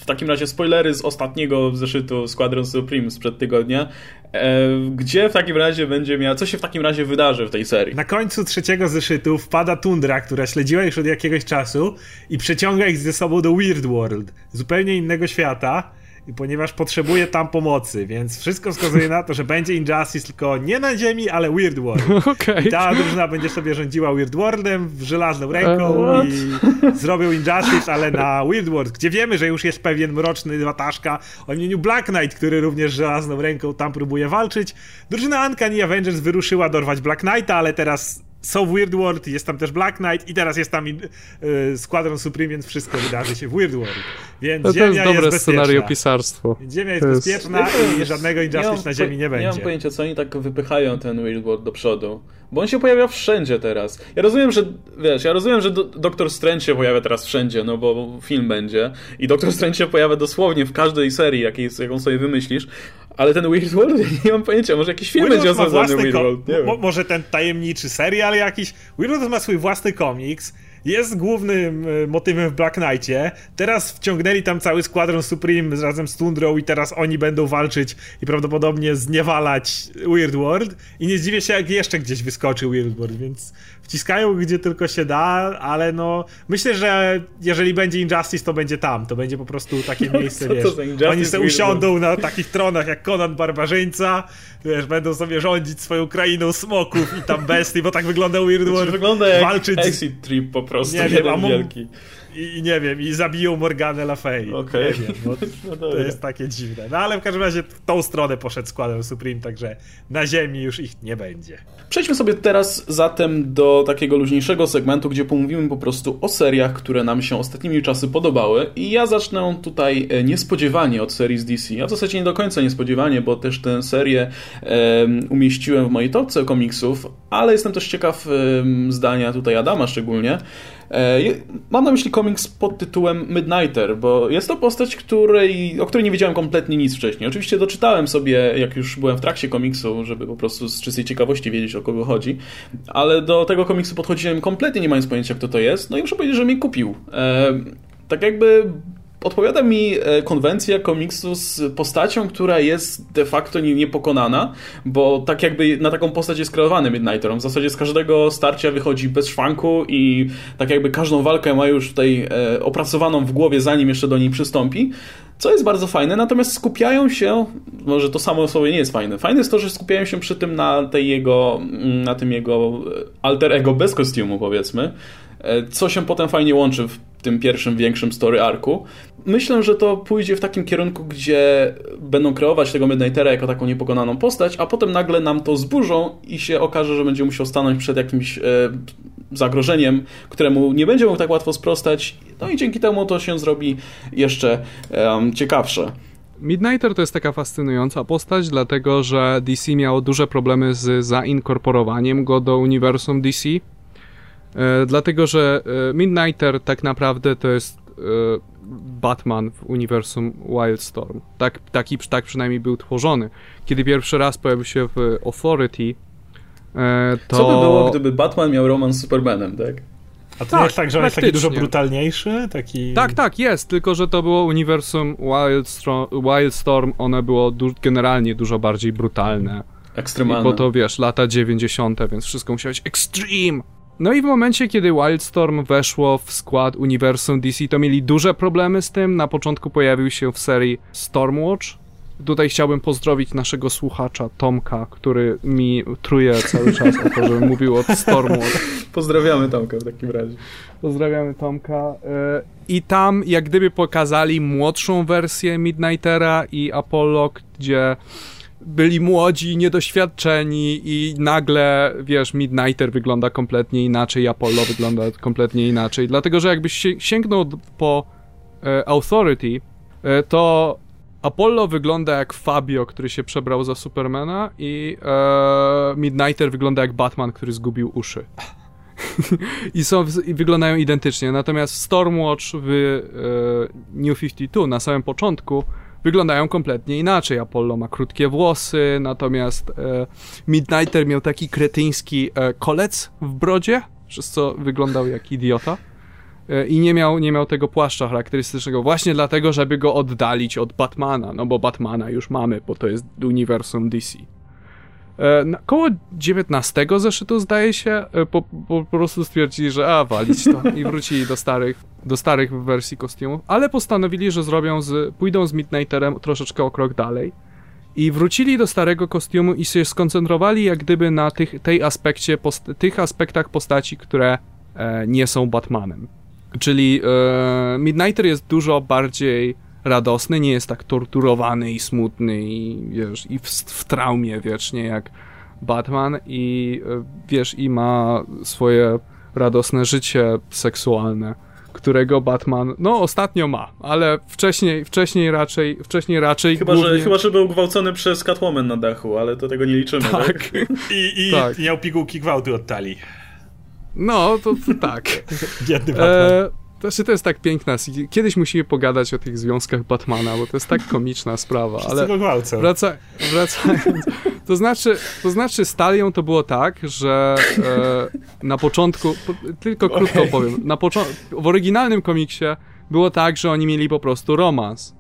W takim razie spoilery z ostatniego zeszytu Squadron Supreme sprzed tygodnia. E, gdzie w takim razie będzie miała. Co się w takim razie wydarzy w tej serii? Na końcu trzeciego zeszytu wpada tundra, która śledziła już od jakiegoś czasu i przeciąga ich ze sobą do Weird World, zupełnie innego świata ponieważ potrzebuje tam pomocy, więc wszystko wskazuje na to, że będzie Injustice tylko nie na ziemi, ale Weird World. Okay. I ta drużyna będzie sobie rządziła Weird Worldem w żelazną ręką uh, i zrobią Injustice, ale na Weird World, gdzie wiemy, że już jest pewien mroczny wataszka o imieniu Black Knight, który również żelazną ręką tam próbuje walczyć. Drużyna Uncanny Avengers wyruszyła dorwać Black Knighta, ale teraz są w Weird World, jest tam też Black Knight i teraz jest tam y, Squadron Supreme, więc wszystko wydarzy się w Weird World. Więc no to Ziemia jest dobre jest scenariopisarstwo. Ziemia jest, jest bezpieczna i żadnego Injustice na Ziemi nie będzie. Nie mam pojęcia, co oni tak wypychają ten Weird World do przodu. Bo on się pojawia wszędzie teraz. Ja rozumiem, że wiesz, ja rozumiem, że Doktor Strange się pojawia teraz wszędzie, no bo film będzie. I Doktor Strange się pojawia dosłownie w każdej serii, jakiej, jaką sobie wymyślisz. Ale ten Weird World, ja nie mam pojęcia, może jakiś film będzie osadzony Weird World. Nie mo może ten tajemniczy serial jakiś. Weird World ma swój własny komiks jest głównym e, motywem w Black Knightie. Teraz wciągnęli tam cały składron Supreme razem z Tundrą i teraz oni będą walczyć i prawdopodobnie zniewalać Weird World. I nie zdziwię się, jak jeszcze gdzieś wyskoczy Weird World, więc wciskają gdzie tylko się da, ale no myślę, że jeżeli będzie Injustice, to będzie tam. To będzie po prostu takie miejsce, wiesz. Oni sobie usiądą na takich tronach jak Conan Barbarzyńca, wiesz, będą sobie rządzić swoją krainą smoków i tam bestii, bo tak wygląda Weird znaczy, World. Wygląda jak walczyć... Exit Trip po prostu, nie wiem, wielki i, i, nie wiem, i zabiją Morganę Le Fay. Okay. Nie wiem, no, to jest takie dziwne. No ale w każdym razie w tą stronę poszedł składem Supreme, także na ziemi już ich nie będzie. Przejdźmy sobie teraz zatem do takiego luźniejszego segmentu, gdzie pomówimy po prostu o seriach, które nam się ostatnimi czasy podobały i ja zacznę tutaj e, niespodziewanie od serii z DC, a w zasadzie nie do końca niespodziewanie, bo też tę serię um, umieściłem w mojej topce komiksów, ale jestem też ciekaw um, zdania tutaj Adama szczególnie, mam na myśli komiks pod tytułem Midnighter, bo jest to postać, której, o której nie wiedziałem kompletnie nic wcześniej. Oczywiście doczytałem sobie, jak już byłem w trakcie komiksu, żeby po prostu z czystej ciekawości wiedzieć, o kogo chodzi, ale do tego komiksu podchodziłem kompletnie nie mając pojęcia, kto to jest, no i muszę powiedzieć, że mnie kupił. E, tak jakby odpowiada mi e, konwencja komiksu z postacią, która jest de facto niepokonana, bo tak jakby na taką postać jest kreowany Midnighter. On w zasadzie z każdego starcia wychodzi bez szwanku i tak jakby każdą walkę ma już tutaj e, opracowaną w głowie, zanim jeszcze do niej przystąpi. Co jest bardzo fajne, natomiast skupiają się, może to samo sobie nie jest fajne. Fajne jest to, że skupiają się przy tym na tej jego, na tym jego alter ego bez kostiumu, powiedzmy, e, co się potem fajnie łączy w tym pierwszym większym story arku. Myślę, że to pójdzie w takim kierunku, gdzie będą kreować tego Midnightera jako taką niepokonaną postać, a potem nagle nam to zburzą i się okaże, że będzie musiał stanąć przed jakimś e, zagrożeniem, któremu nie będzie mógł tak łatwo sprostać. No i dzięki temu to się zrobi jeszcze e, ciekawsze. Midnighter to jest taka fascynująca postać, dlatego że DC miało duże problemy z zainkorporowaniem go do uniwersum DC. E, dlatego, że e, Midnighter tak naprawdę to jest e, Batman w uniwersum Wildstorm. Tak, taki, tak przynajmniej był tworzony. Kiedy pierwszy raz pojawił się w Authority, to... Co by było, gdyby Batman miał romans z Supermanem, tak? A to tak, jest tak, że on jest taki dużo brutalniejszy? Taki... Tak, tak, jest, tylko że to było uniwersum Wildstorm, Wildstorm one było du generalnie dużo bardziej brutalne. Ekstremalne. Bo to wiesz, lata 90., więc wszystko musiało być extreme. No i w momencie, kiedy Wildstorm weszło w skład uniwersum DC, to mieli duże problemy z tym. Na początku pojawił się w serii Stormwatch. Tutaj chciałbym pozdrowić naszego słuchacza Tomka, który mi truje cały czas o to, żebym mówił o Stormwatch. Pozdrawiamy Tomka w takim razie. Pozdrawiamy Tomka. E, I tam jak gdyby pokazali młodszą wersję Midnightera i Apollo, gdzie byli młodzi, niedoświadczeni i nagle, wiesz, Midnighter wygląda kompletnie inaczej, Apollo wygląda kompletnie inaczej. Dlatego, że jakbyś sięgnął po e, Authority, e, to Apollo wygląda jak Fabio, który się przebrał za Supermana i e, Midnighter wygląda jak Batman, który zgubił uszy. I, są, I wyglądają identycznie. Natomiast Stormwatch w e, New 52 na samym początku wyglądają kompletnie inaczej. Apollo ma krótkie włosy, natomiast e, Midnighter miał taki kretyński e, kolec w brodzie, przez co wyglądał jak idiota. E, I nie miał, nie miał tego płaszcza charakterystycznego, właśnie dlatego, żeby go oddalić od Batmana. No bo Batmana już mamy, bo to jest uniwersum DC. E, koło 19 zeszytu zdaje się, e, po, po, po, prostu stwierdzili, że a, walić to i wrócili do starych, do starych wersji kostiumów, ale postanowili, że zrobią z, pójdą z Midnighterem troszeczkę o krok dalej i wrócili do starego kostiumu i się skoncentrowali jak gdyby na tych, tej aspekcie, post, tych aspektach postaci, które e, nie są Batmanem. Czyli e, Midnighter jest dużo bardziej radosny, nie jest tak torturowany i smutny i wiesz, i w, w traumie wiecznie jak Batman i e, wiesz, i ma swoje radosne życie seksualne, którego Batman, no ostatnio ma, ale wcześniej, wcześniej raczej, wcześniej raczej Chyba, głównie... że, chyba, że był gwałcony przez Catwoman na dachu, ale to tego nie liczymy, tak? Tak, I, i Tak. miał pigułki gwałtu od talii. no to, to tak. Biedny Batman. E, znaczy to jest tak piękna, kiedyś musimy pogadać o tych związkach Batmana, bo to jest tak komiczna sprawa, ale... Wraca, wracając, to znaczy, to znaczy z Talią to było tak, że e, na początku, po, tylko krótko Okej. powiem, na poczo- w oryginalnym komiksie było tak, że oni mieli po prostu romans.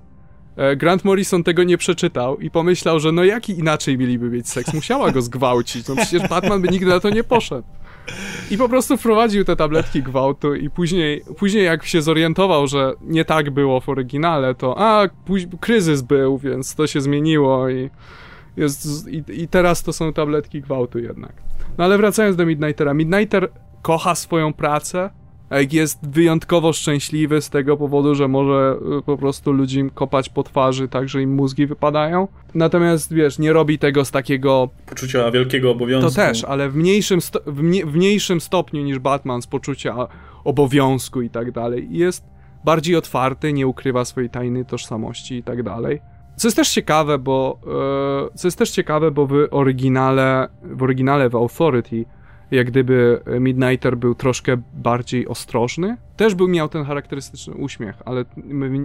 E, Grant Morrison tego nie przeczytał i pomyślał, że no jaki inaczej mieliby mieć seks? Musiała go zgwałcić, no przecież Batman by nigdy na to nie poszedł. I po prostu wprowadził te tabletki gwałtu i później, później jak się zorientował, że nie tak było w oryginale, to a, kryzys był, więc to się zmieniło i, jest, i, i teraz to są tabletki gwałtu jednak. No ale wracając do Midnightera. Midnighter kocha swoją pracę, jest wyjątkowo szczęśliwy z tego powodu, że może y, po prostu ludziom kopać po twarzy tak, że im mózgi wypadają. Natomiast wiesz, nie robi tego z takiego Poczucia wielkiego obowiązku. to też, ale w mniejszym, w, w mniejszym stopniu niż Batman z poczucia obowiązku i tak dalej. Jest bardziej otwarty, nie ukrywa swojej tajnej tożsamości i tak dalej. Co jest też ciekawe, bo e, co jest też ciekawe, bo w oryginale, w oryginale w Authority, jak gdyby Midnighter był troszkę bardziej ostrożny. Też był miał ten charakterystyczny uśmiech, ale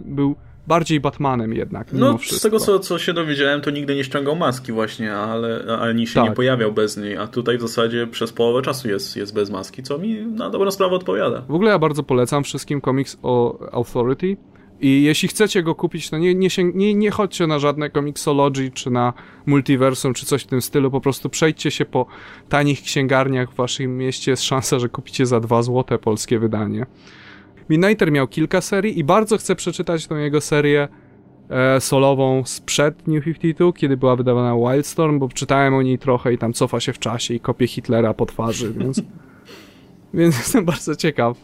był bardziej Batmanem jednak. No, z tego co, co się dowiedziałem, to nigdy nie ściągał maski właśnie, ale ani się Tak. nie pojawiał bez niej, a tutaj w zasadzie przez połowę czasu jest, jest bez maski, co mi na dobrą sprawę odpowiada. W ogóle ja bardzo polecam wszystkim komiks o Authority. I jeśli chcecie go kupić, to nie, nie, sięg- nie, nie chodźcie na żadne Comixology, czy na Multiversum, czy coś w tym stylu. Po prostu przejdźcie się po tanich księgarniach w waszym mieście. Jest szansa, że kupicie za 2 złote polskie wydanie. Midnighter miał kilka serii i bardzo chcę przeczytać tą jego serię e, solową sprzed New 52, kiedy była wydawana Wildstorm, bo czytałem o niej trochę i tam cofa się w czasie i kopie Hitlera po twarzy, więc... Więc jestem bardzo ciekaw.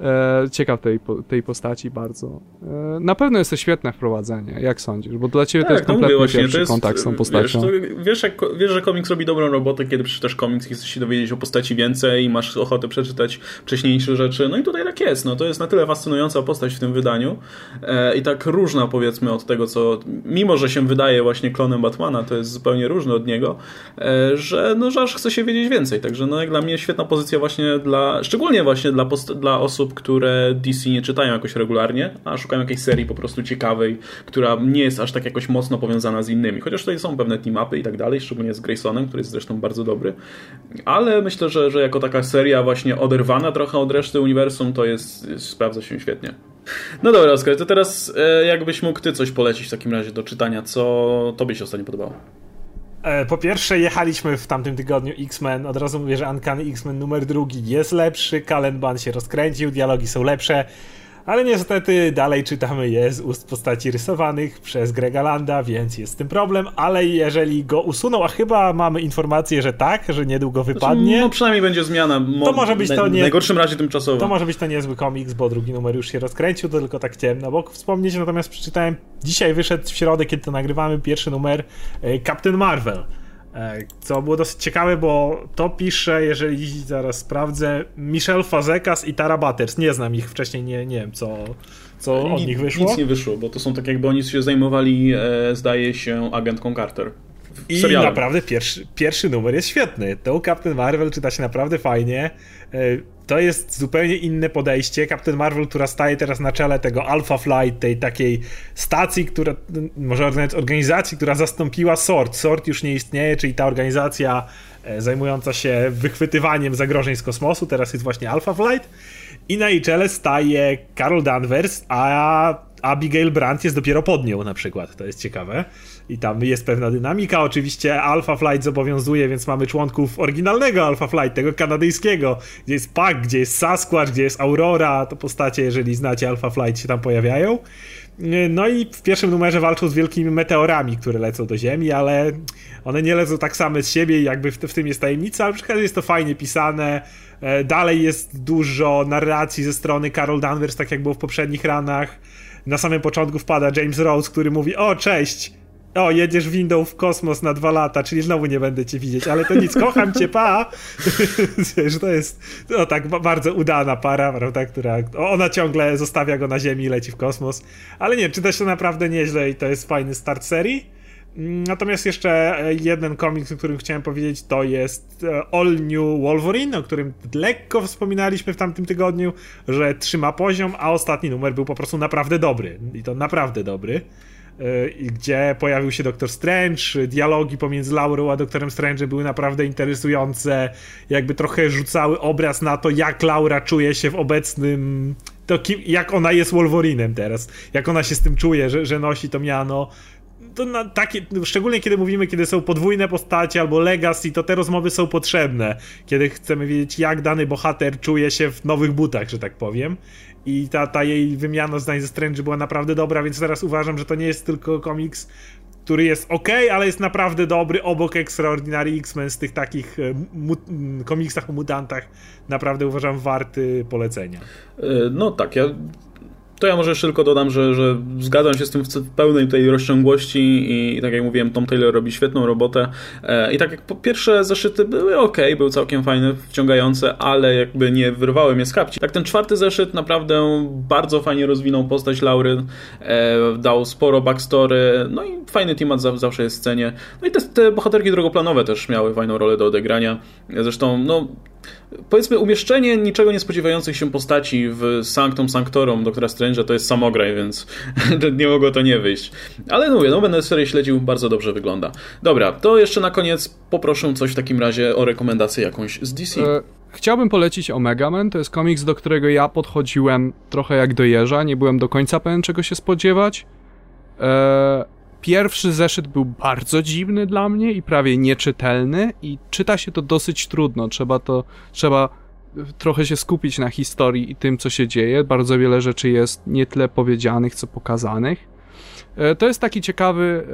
E, ciekaw tej, tej postaci bardzo. E, na pewno jest to świetne wprowadzenie, jak sądzisz? Bo dla ciebie to jest kompletnie pierwszy kontakt z tą Wiesz, postacią. to, wiesz, jak, wiesz, że komiks robi dobrą robotę, kiedy przeczytasz komiks i chcesz się dowiedzieć o postaci więcej i masz ochotę przeczytać wcześniejsze rzeczy. No i tutaj tak jest. No, to jest na tyle fascynująca postać w tym wydaniu e, i tak różna powiedzmy od tego, co mimo, że się wydaje właśnie klonem Batmana, to jest zupełnie różne od niego, e, że no, że aż chce się wiedzieć więcej. Także no, jak dla mnie świetna pozycja właśnie dla, szczególnie właśnie dla, dla osób, które DC nie czytają jakoś regularnie, a szukają jakiejś serii po prostu ciekawej, która nie jest aż tak jakoś mocno powiązana z innymi. Chociaż tutaj są pewne team-upy i tak dalej, szczególnie z Graysonem, który jest zresztą bardzo dobry. Ale myślę, że, że jako taka seria właśnie oderwana trochę od reszty uniwersum, to jest, jest sprawdza się świetnie. No dobra, Oskar, to teraz e, jakbyś mógł ty coś polecić w takim razie do czytania, co tobie się ostatnio podobało? E, Po pierwsze, jechaliśmy w tamtym tygodniu X-Men. Od razu mówię, że Uncanny X-Men numer drugi jest lepszy, Kalenban się rozkręcił, dialogi są lepsze, ale niestety dalej czytamy je z ust postaci rysowanych przez Grega Landa, więc jest z tym problem, ale jeżeli go usuną, a chyba mamy informację, że tak, że niedługo wypadnie, No przynajmniej będzie zmiana. Mo- To może być to nie- W najgorszym razie tymczasowo. to może być to niezły komiks, bo drugi numer już się rozkręcił, to tylko tak chciałem na bok wspomnieć, natomiast przeczytałem, dzisiaj wyszedł w środę, kiedy to nagrywamy, pierwszy numer e, Captain Marvel. E, Co było dosyć ciekawe, bo to pisze, jeżeli zaraz sprawdzę, Michel Fazekas i Tara Butters. Nie znam ich wcześniej, nie, nie wiem co, co od Ni- nich wyszło. Nic nie wyszło, bo to są tak jakby oni się zajmowali, e, zdaje się, agentką Carter. I serialu. naprawdę pierwszy, pierwszy numer jest świetny. To Captain Marvel czyta się naprawdę fajnie. To jest zupełnie inne podejście. Captain Marvel, która staje teraz na czele tego Alpha Flight, tej takiej stacji, która, może nawet organizacji, która zastąpiła SWORD. SWORD już nie istnieje, czyli ta organizacja e, zajmująca się wychwytywaniem zagrożeń z kosmosu. Teraz jest właśnie Alpha Flight. I na jej czele staje Carol Danvers, a Abigail Brandt jest dopiero pod nią na przykład. To jest ciekawe. I tam jest pewna dynamika. Oczywiście Alpha Flight zobowiązuje, więc mamy członków oryginalnego Alpha Flight, tego kanadyjskiego, gdzie jest Pac, gdzie jest Sasquatch, gdzie jest Aurora. To postacie, jeżeli znacie Alpha Flight, się tam pojawiają. No i w pierwszym numerze walczą z wielkimi meteorami, które lecą do Ziemi, ale one nie lecą tak same z siebie jakby w, w tym jest tajemnica, ale przy okazji jest to fajnie pisane. E, Dalej jest dużo narracji ze strony Carol Danvers, tak jak było w poprzednich ranach. Na samym początku wpada James Rose, który mówi: O, cześć! O, jedziesz windą w kosmos na dwa lata, czyli znowu nie będę cię widzieć, ale to nic, kocham cię, pa! Wiesz, to jest no tak bardzo udana para, prawda, która, ona ciągle zostawia go na ziemi i leci w kosmos, ale nie, czyta się naprawdę nieźle i to jest fajny start serii. Natomiast jeszcze jeden komiks, o którym chciałem powiedzieć, to jest e, All New Wolverine, o którym lekko wspominaliśmy w tamtym tygodniu, że trzyma poziom, a ostatni numer był po prostu naprawdę dobry. I to naprawdę dobry. Gdzie pojawił się Doktor Strange, dialogi pomiędzy Laurą a Doktorem Strange były naprawdę interesujące, jakby trochę rzucały obraz na to, jak Laura czuje się w obecnym, to kim, jak ona jest Wolverinem teraz, jak ona się z tym czuje, że, że nosi to miano, to na takie, szczególnie kiedy mówimy, kiedy są podwójne postacie albo legacy, to te rozmowy są potrzebne, kiedy chcemy wiedzieć, jak dany bohater czuje się w nowych butach, że tak powiem. I ta, ta jej wymiana zdań ze Strange była naprawdę dobra, więc teraz uważam, że to nie jest tylko komiks, który jest ok, ale jest naprawdę dobry obok Extraordinary X-Men z tych takich e, komiksach o mutantach. Naprawdę uważam warty polecenia. E, no tak, ja to ja może tylko dodam, że, że zgadzam się z tym w pełnej tej rozciągłości i, i tak jak mówiłem, Tom Taylor robi świetną robotę e, i tak jak po pierwsze zeszyty były ok, były całkiem fajne, wciągające, ale jakby nie wyrwały mnie z kapci. Tak ten czwarty zeszyt naprawdę bardzo fajnie rozwinął postać Laury, e, dał sporo backstory, no i fajny temat zawsze jest w scenie. No i te, te bohaterki drogoplanowe też miały fajną rolę do odegrania. Zresztą, no powiedzmy umieszczenie niczego nie spodziewających się postaci w Sanctum Sanctorum Doktora Strange'a to jest samograj, więc nie mogło to nie wyjść. Ale no mówię, no będę serię śledził, bardzo dobrze wygląda. Dobra, to jeszcze na koniec poproszę coś w takim razie o rekomendację jakąś z DC. E, chciałbym polecić Omega Man, to jest komiks, do którego ja podchodziłem trochę jak do jeża, nie byłem do końca pewien czego się spodziewać. E, Pierwszy zeszyt był bardzo dziwny dla mnie i prawie nieczytelny i czyta się to dosyć trudno. Trzeba to, trzeba trochę się skupić na historii i tym, co się dzieje. Bardzo wiele rzeczy jest nie tyle powiedzianych, co pokazanych. E, to jest taki ciekawy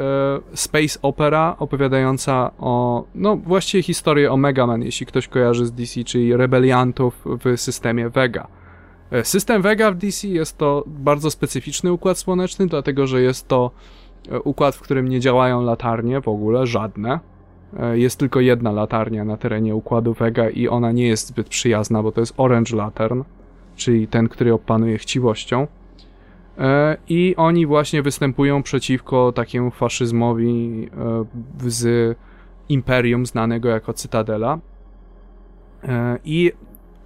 e, space opera opowiadająca o, no właściwie historię Omega Man, jeśli ktoś kojarzy z DC, czyli rebeliantów w systemie Vega. E, system Vega w DC jest to bardzo specyficzny układ słoneczny, dlatego że jest to E, układ, w którym nie działają latarnie w ogóle, żadne. E, jest tylko jedna latarnia na terenie układu Vega i ona nie jest zbyt przyjazna, bo to jest Orange Lantern, czyli ten, który opanuje chciwością. E, I oni właśnie występują przeciwko takiemu faszyzmowi z imperium znanego jako Cytadela. I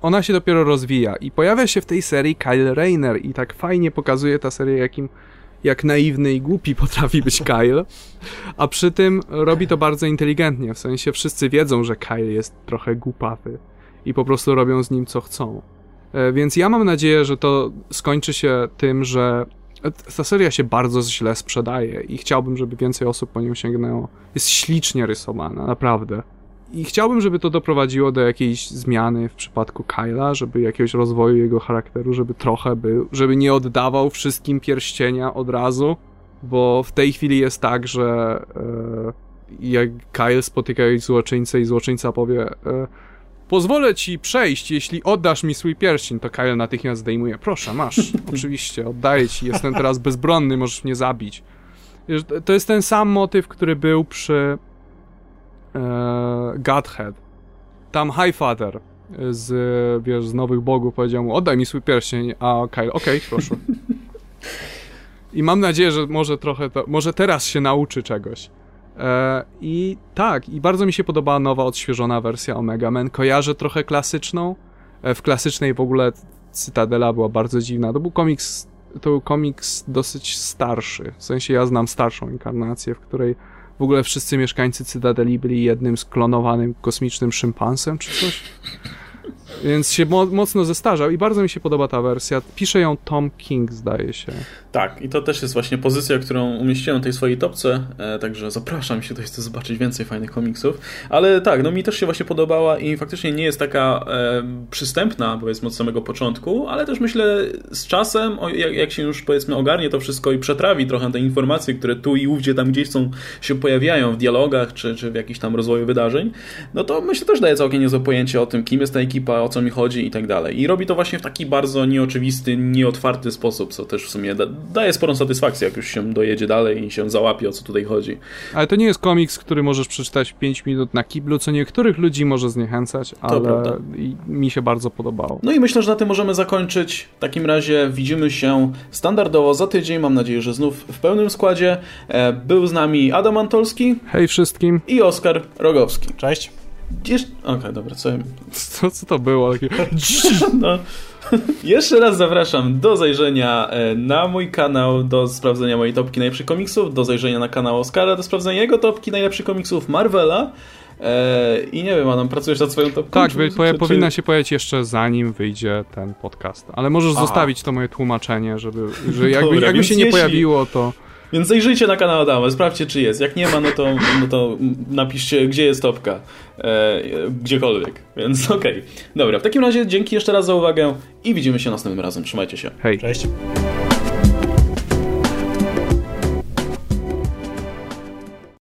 ona się dopiero rozwija i pojawia się w tej serii Kyle Rayner i tak fajnie pokazuje ta seria, jakim jak naiwny i głupi potrafi być Kyle, a przy tym robi to bardzo inteligentnie, w sensie wszyscy wiedzą, że Kyle jest trochę głupawy i po prostu robią z nim co chcą. E, więc ja mam nadzieję, że to skończy się tym, że ta seria się bardzo źle sprzedaje i chciałbym, żeby więcej osób po nią sięgnęło. Jest ślicznie rysowana, naprawdę. I chciałbym, żeby to doprowadziło do jakiejś zmiany w przypadku Kyla, żeby jakiegoś rozwoju jego charakteru, żeby trochę był, żeby nie oddawał wszystkim pierścienia od razu, bo w tej chwili jest tak, że e, jak Kyle spotyka jakiś złoczyńcę i złoczyńca powie e, pozwolę ci przejść, jeśli oddasz mi swój pierścień, to Kyle natychmiast zdejmuje. Proszę, masz, oczywiście, oddaję ci, jestem teraz bezbronny, możesz mnie zabić. To jest ten sam motyw, który był przy Godhead. Tam Highfather z, wiesz, z Nowych Bogów powiedział mu, oddaj mi swój pierścień, a Kyle, okej, okay, proszę. I mam nadzieję, że może trochę to, może teraz się nauczy czegoś. E, I tak, i bardzo mi się podobała nowa, odświeżona wersja Omega Man. Kojarzę trochę klasyczną. E, w klasycznej w ogóle Cytadela była bardzo dziwna. To był komiks, to był komiks dosyć starszy. W sensie ja znam starszą inkarnację, w której w ogóle wszyscy mieszkańcy Cytadeli byli jednym sklonowanym kosmicznym szympansem czy coś. Więc się mo mocno zestarzał i bardzo mi się podoba ta wersja. Pisze ją Tom King, zdaje się. Tak, i to też jest właśnie pozycja, którą umieściłem w tej swojej topce, e, także zapraszam, jeśli ktoś chce zobaczyć więcej fajnych komiksów. Ale tak, no mi też się właśnie podobała i faktycznie nie jest taka e, przystępna, powiedzmy, od samego początku, ale też myślę z czasem, o, jak, jak, się już powiedzmy ogarnie to wszystko i przetrawi trochę te informacje, które tu i ówdzie tam gdzieś są, się pojawiają w dialogach czy, czy w jakiś tam rozwoju wydarzeń, no to myślę też daje całkiem niezłe pojęcie o tym, kim jest ta ekipa, co mi chodzi i tak dalej. I robi to właśnie w taki bardzo nieoczywisty, nieotwarty sposób, co też w sumie da, daje sporą satysfakcję, jak już się dojedzie dalej i się załapie, o co tutaj chodzi. Ale to nie jest komiks, który możesz przeczytać 5 minut na kiblu, co niektórych ludzi może zniechęcać, ale mi się bardzo podobało. No i myślę, że na tym możemy zakończyć. W takim razie widzimy się standardowo za tydzień. Mam nadzieję, że znów w pełnym składzie. E, był z nami Adam Antolski. Hej wszystkim. I Oskar Rogowski. Cześć. Jesz... Okej, okay, dobra, co... co... Co to było? no. Jeszcze raz zapraszam do zajrzenia e, na mój kanał, do sprawdzenia mojej topki najlepszych komiksów, do zajrzenia na kanał Oscara, do sprawdzenia jego topki najlepszych komiksów Marvela. Eee, I nie wiem, Adam, pracujesz nad swoją topką? Tak, czy, czy, powinna się pojawić jeszcze zanim wyjdzie ten podcast. Ale możesz Aha. zostawić to moje tłumaczenie, żeby, że jakby, Dobra, jakby się nie jeśli... pojawiło, to... Więc zajrzyjcie na kanał Adama, sprawdźcie czy jest. Jak nie ma, no to, no to napiszcie, gdzie jest topka. E, gdziekolwiek. Więc okej. Okay. Dobra, w takim razie dzięki jeszcze raz za uwagę i widzimy się następnym razem. Trzymajcie się. Hej. Cześć.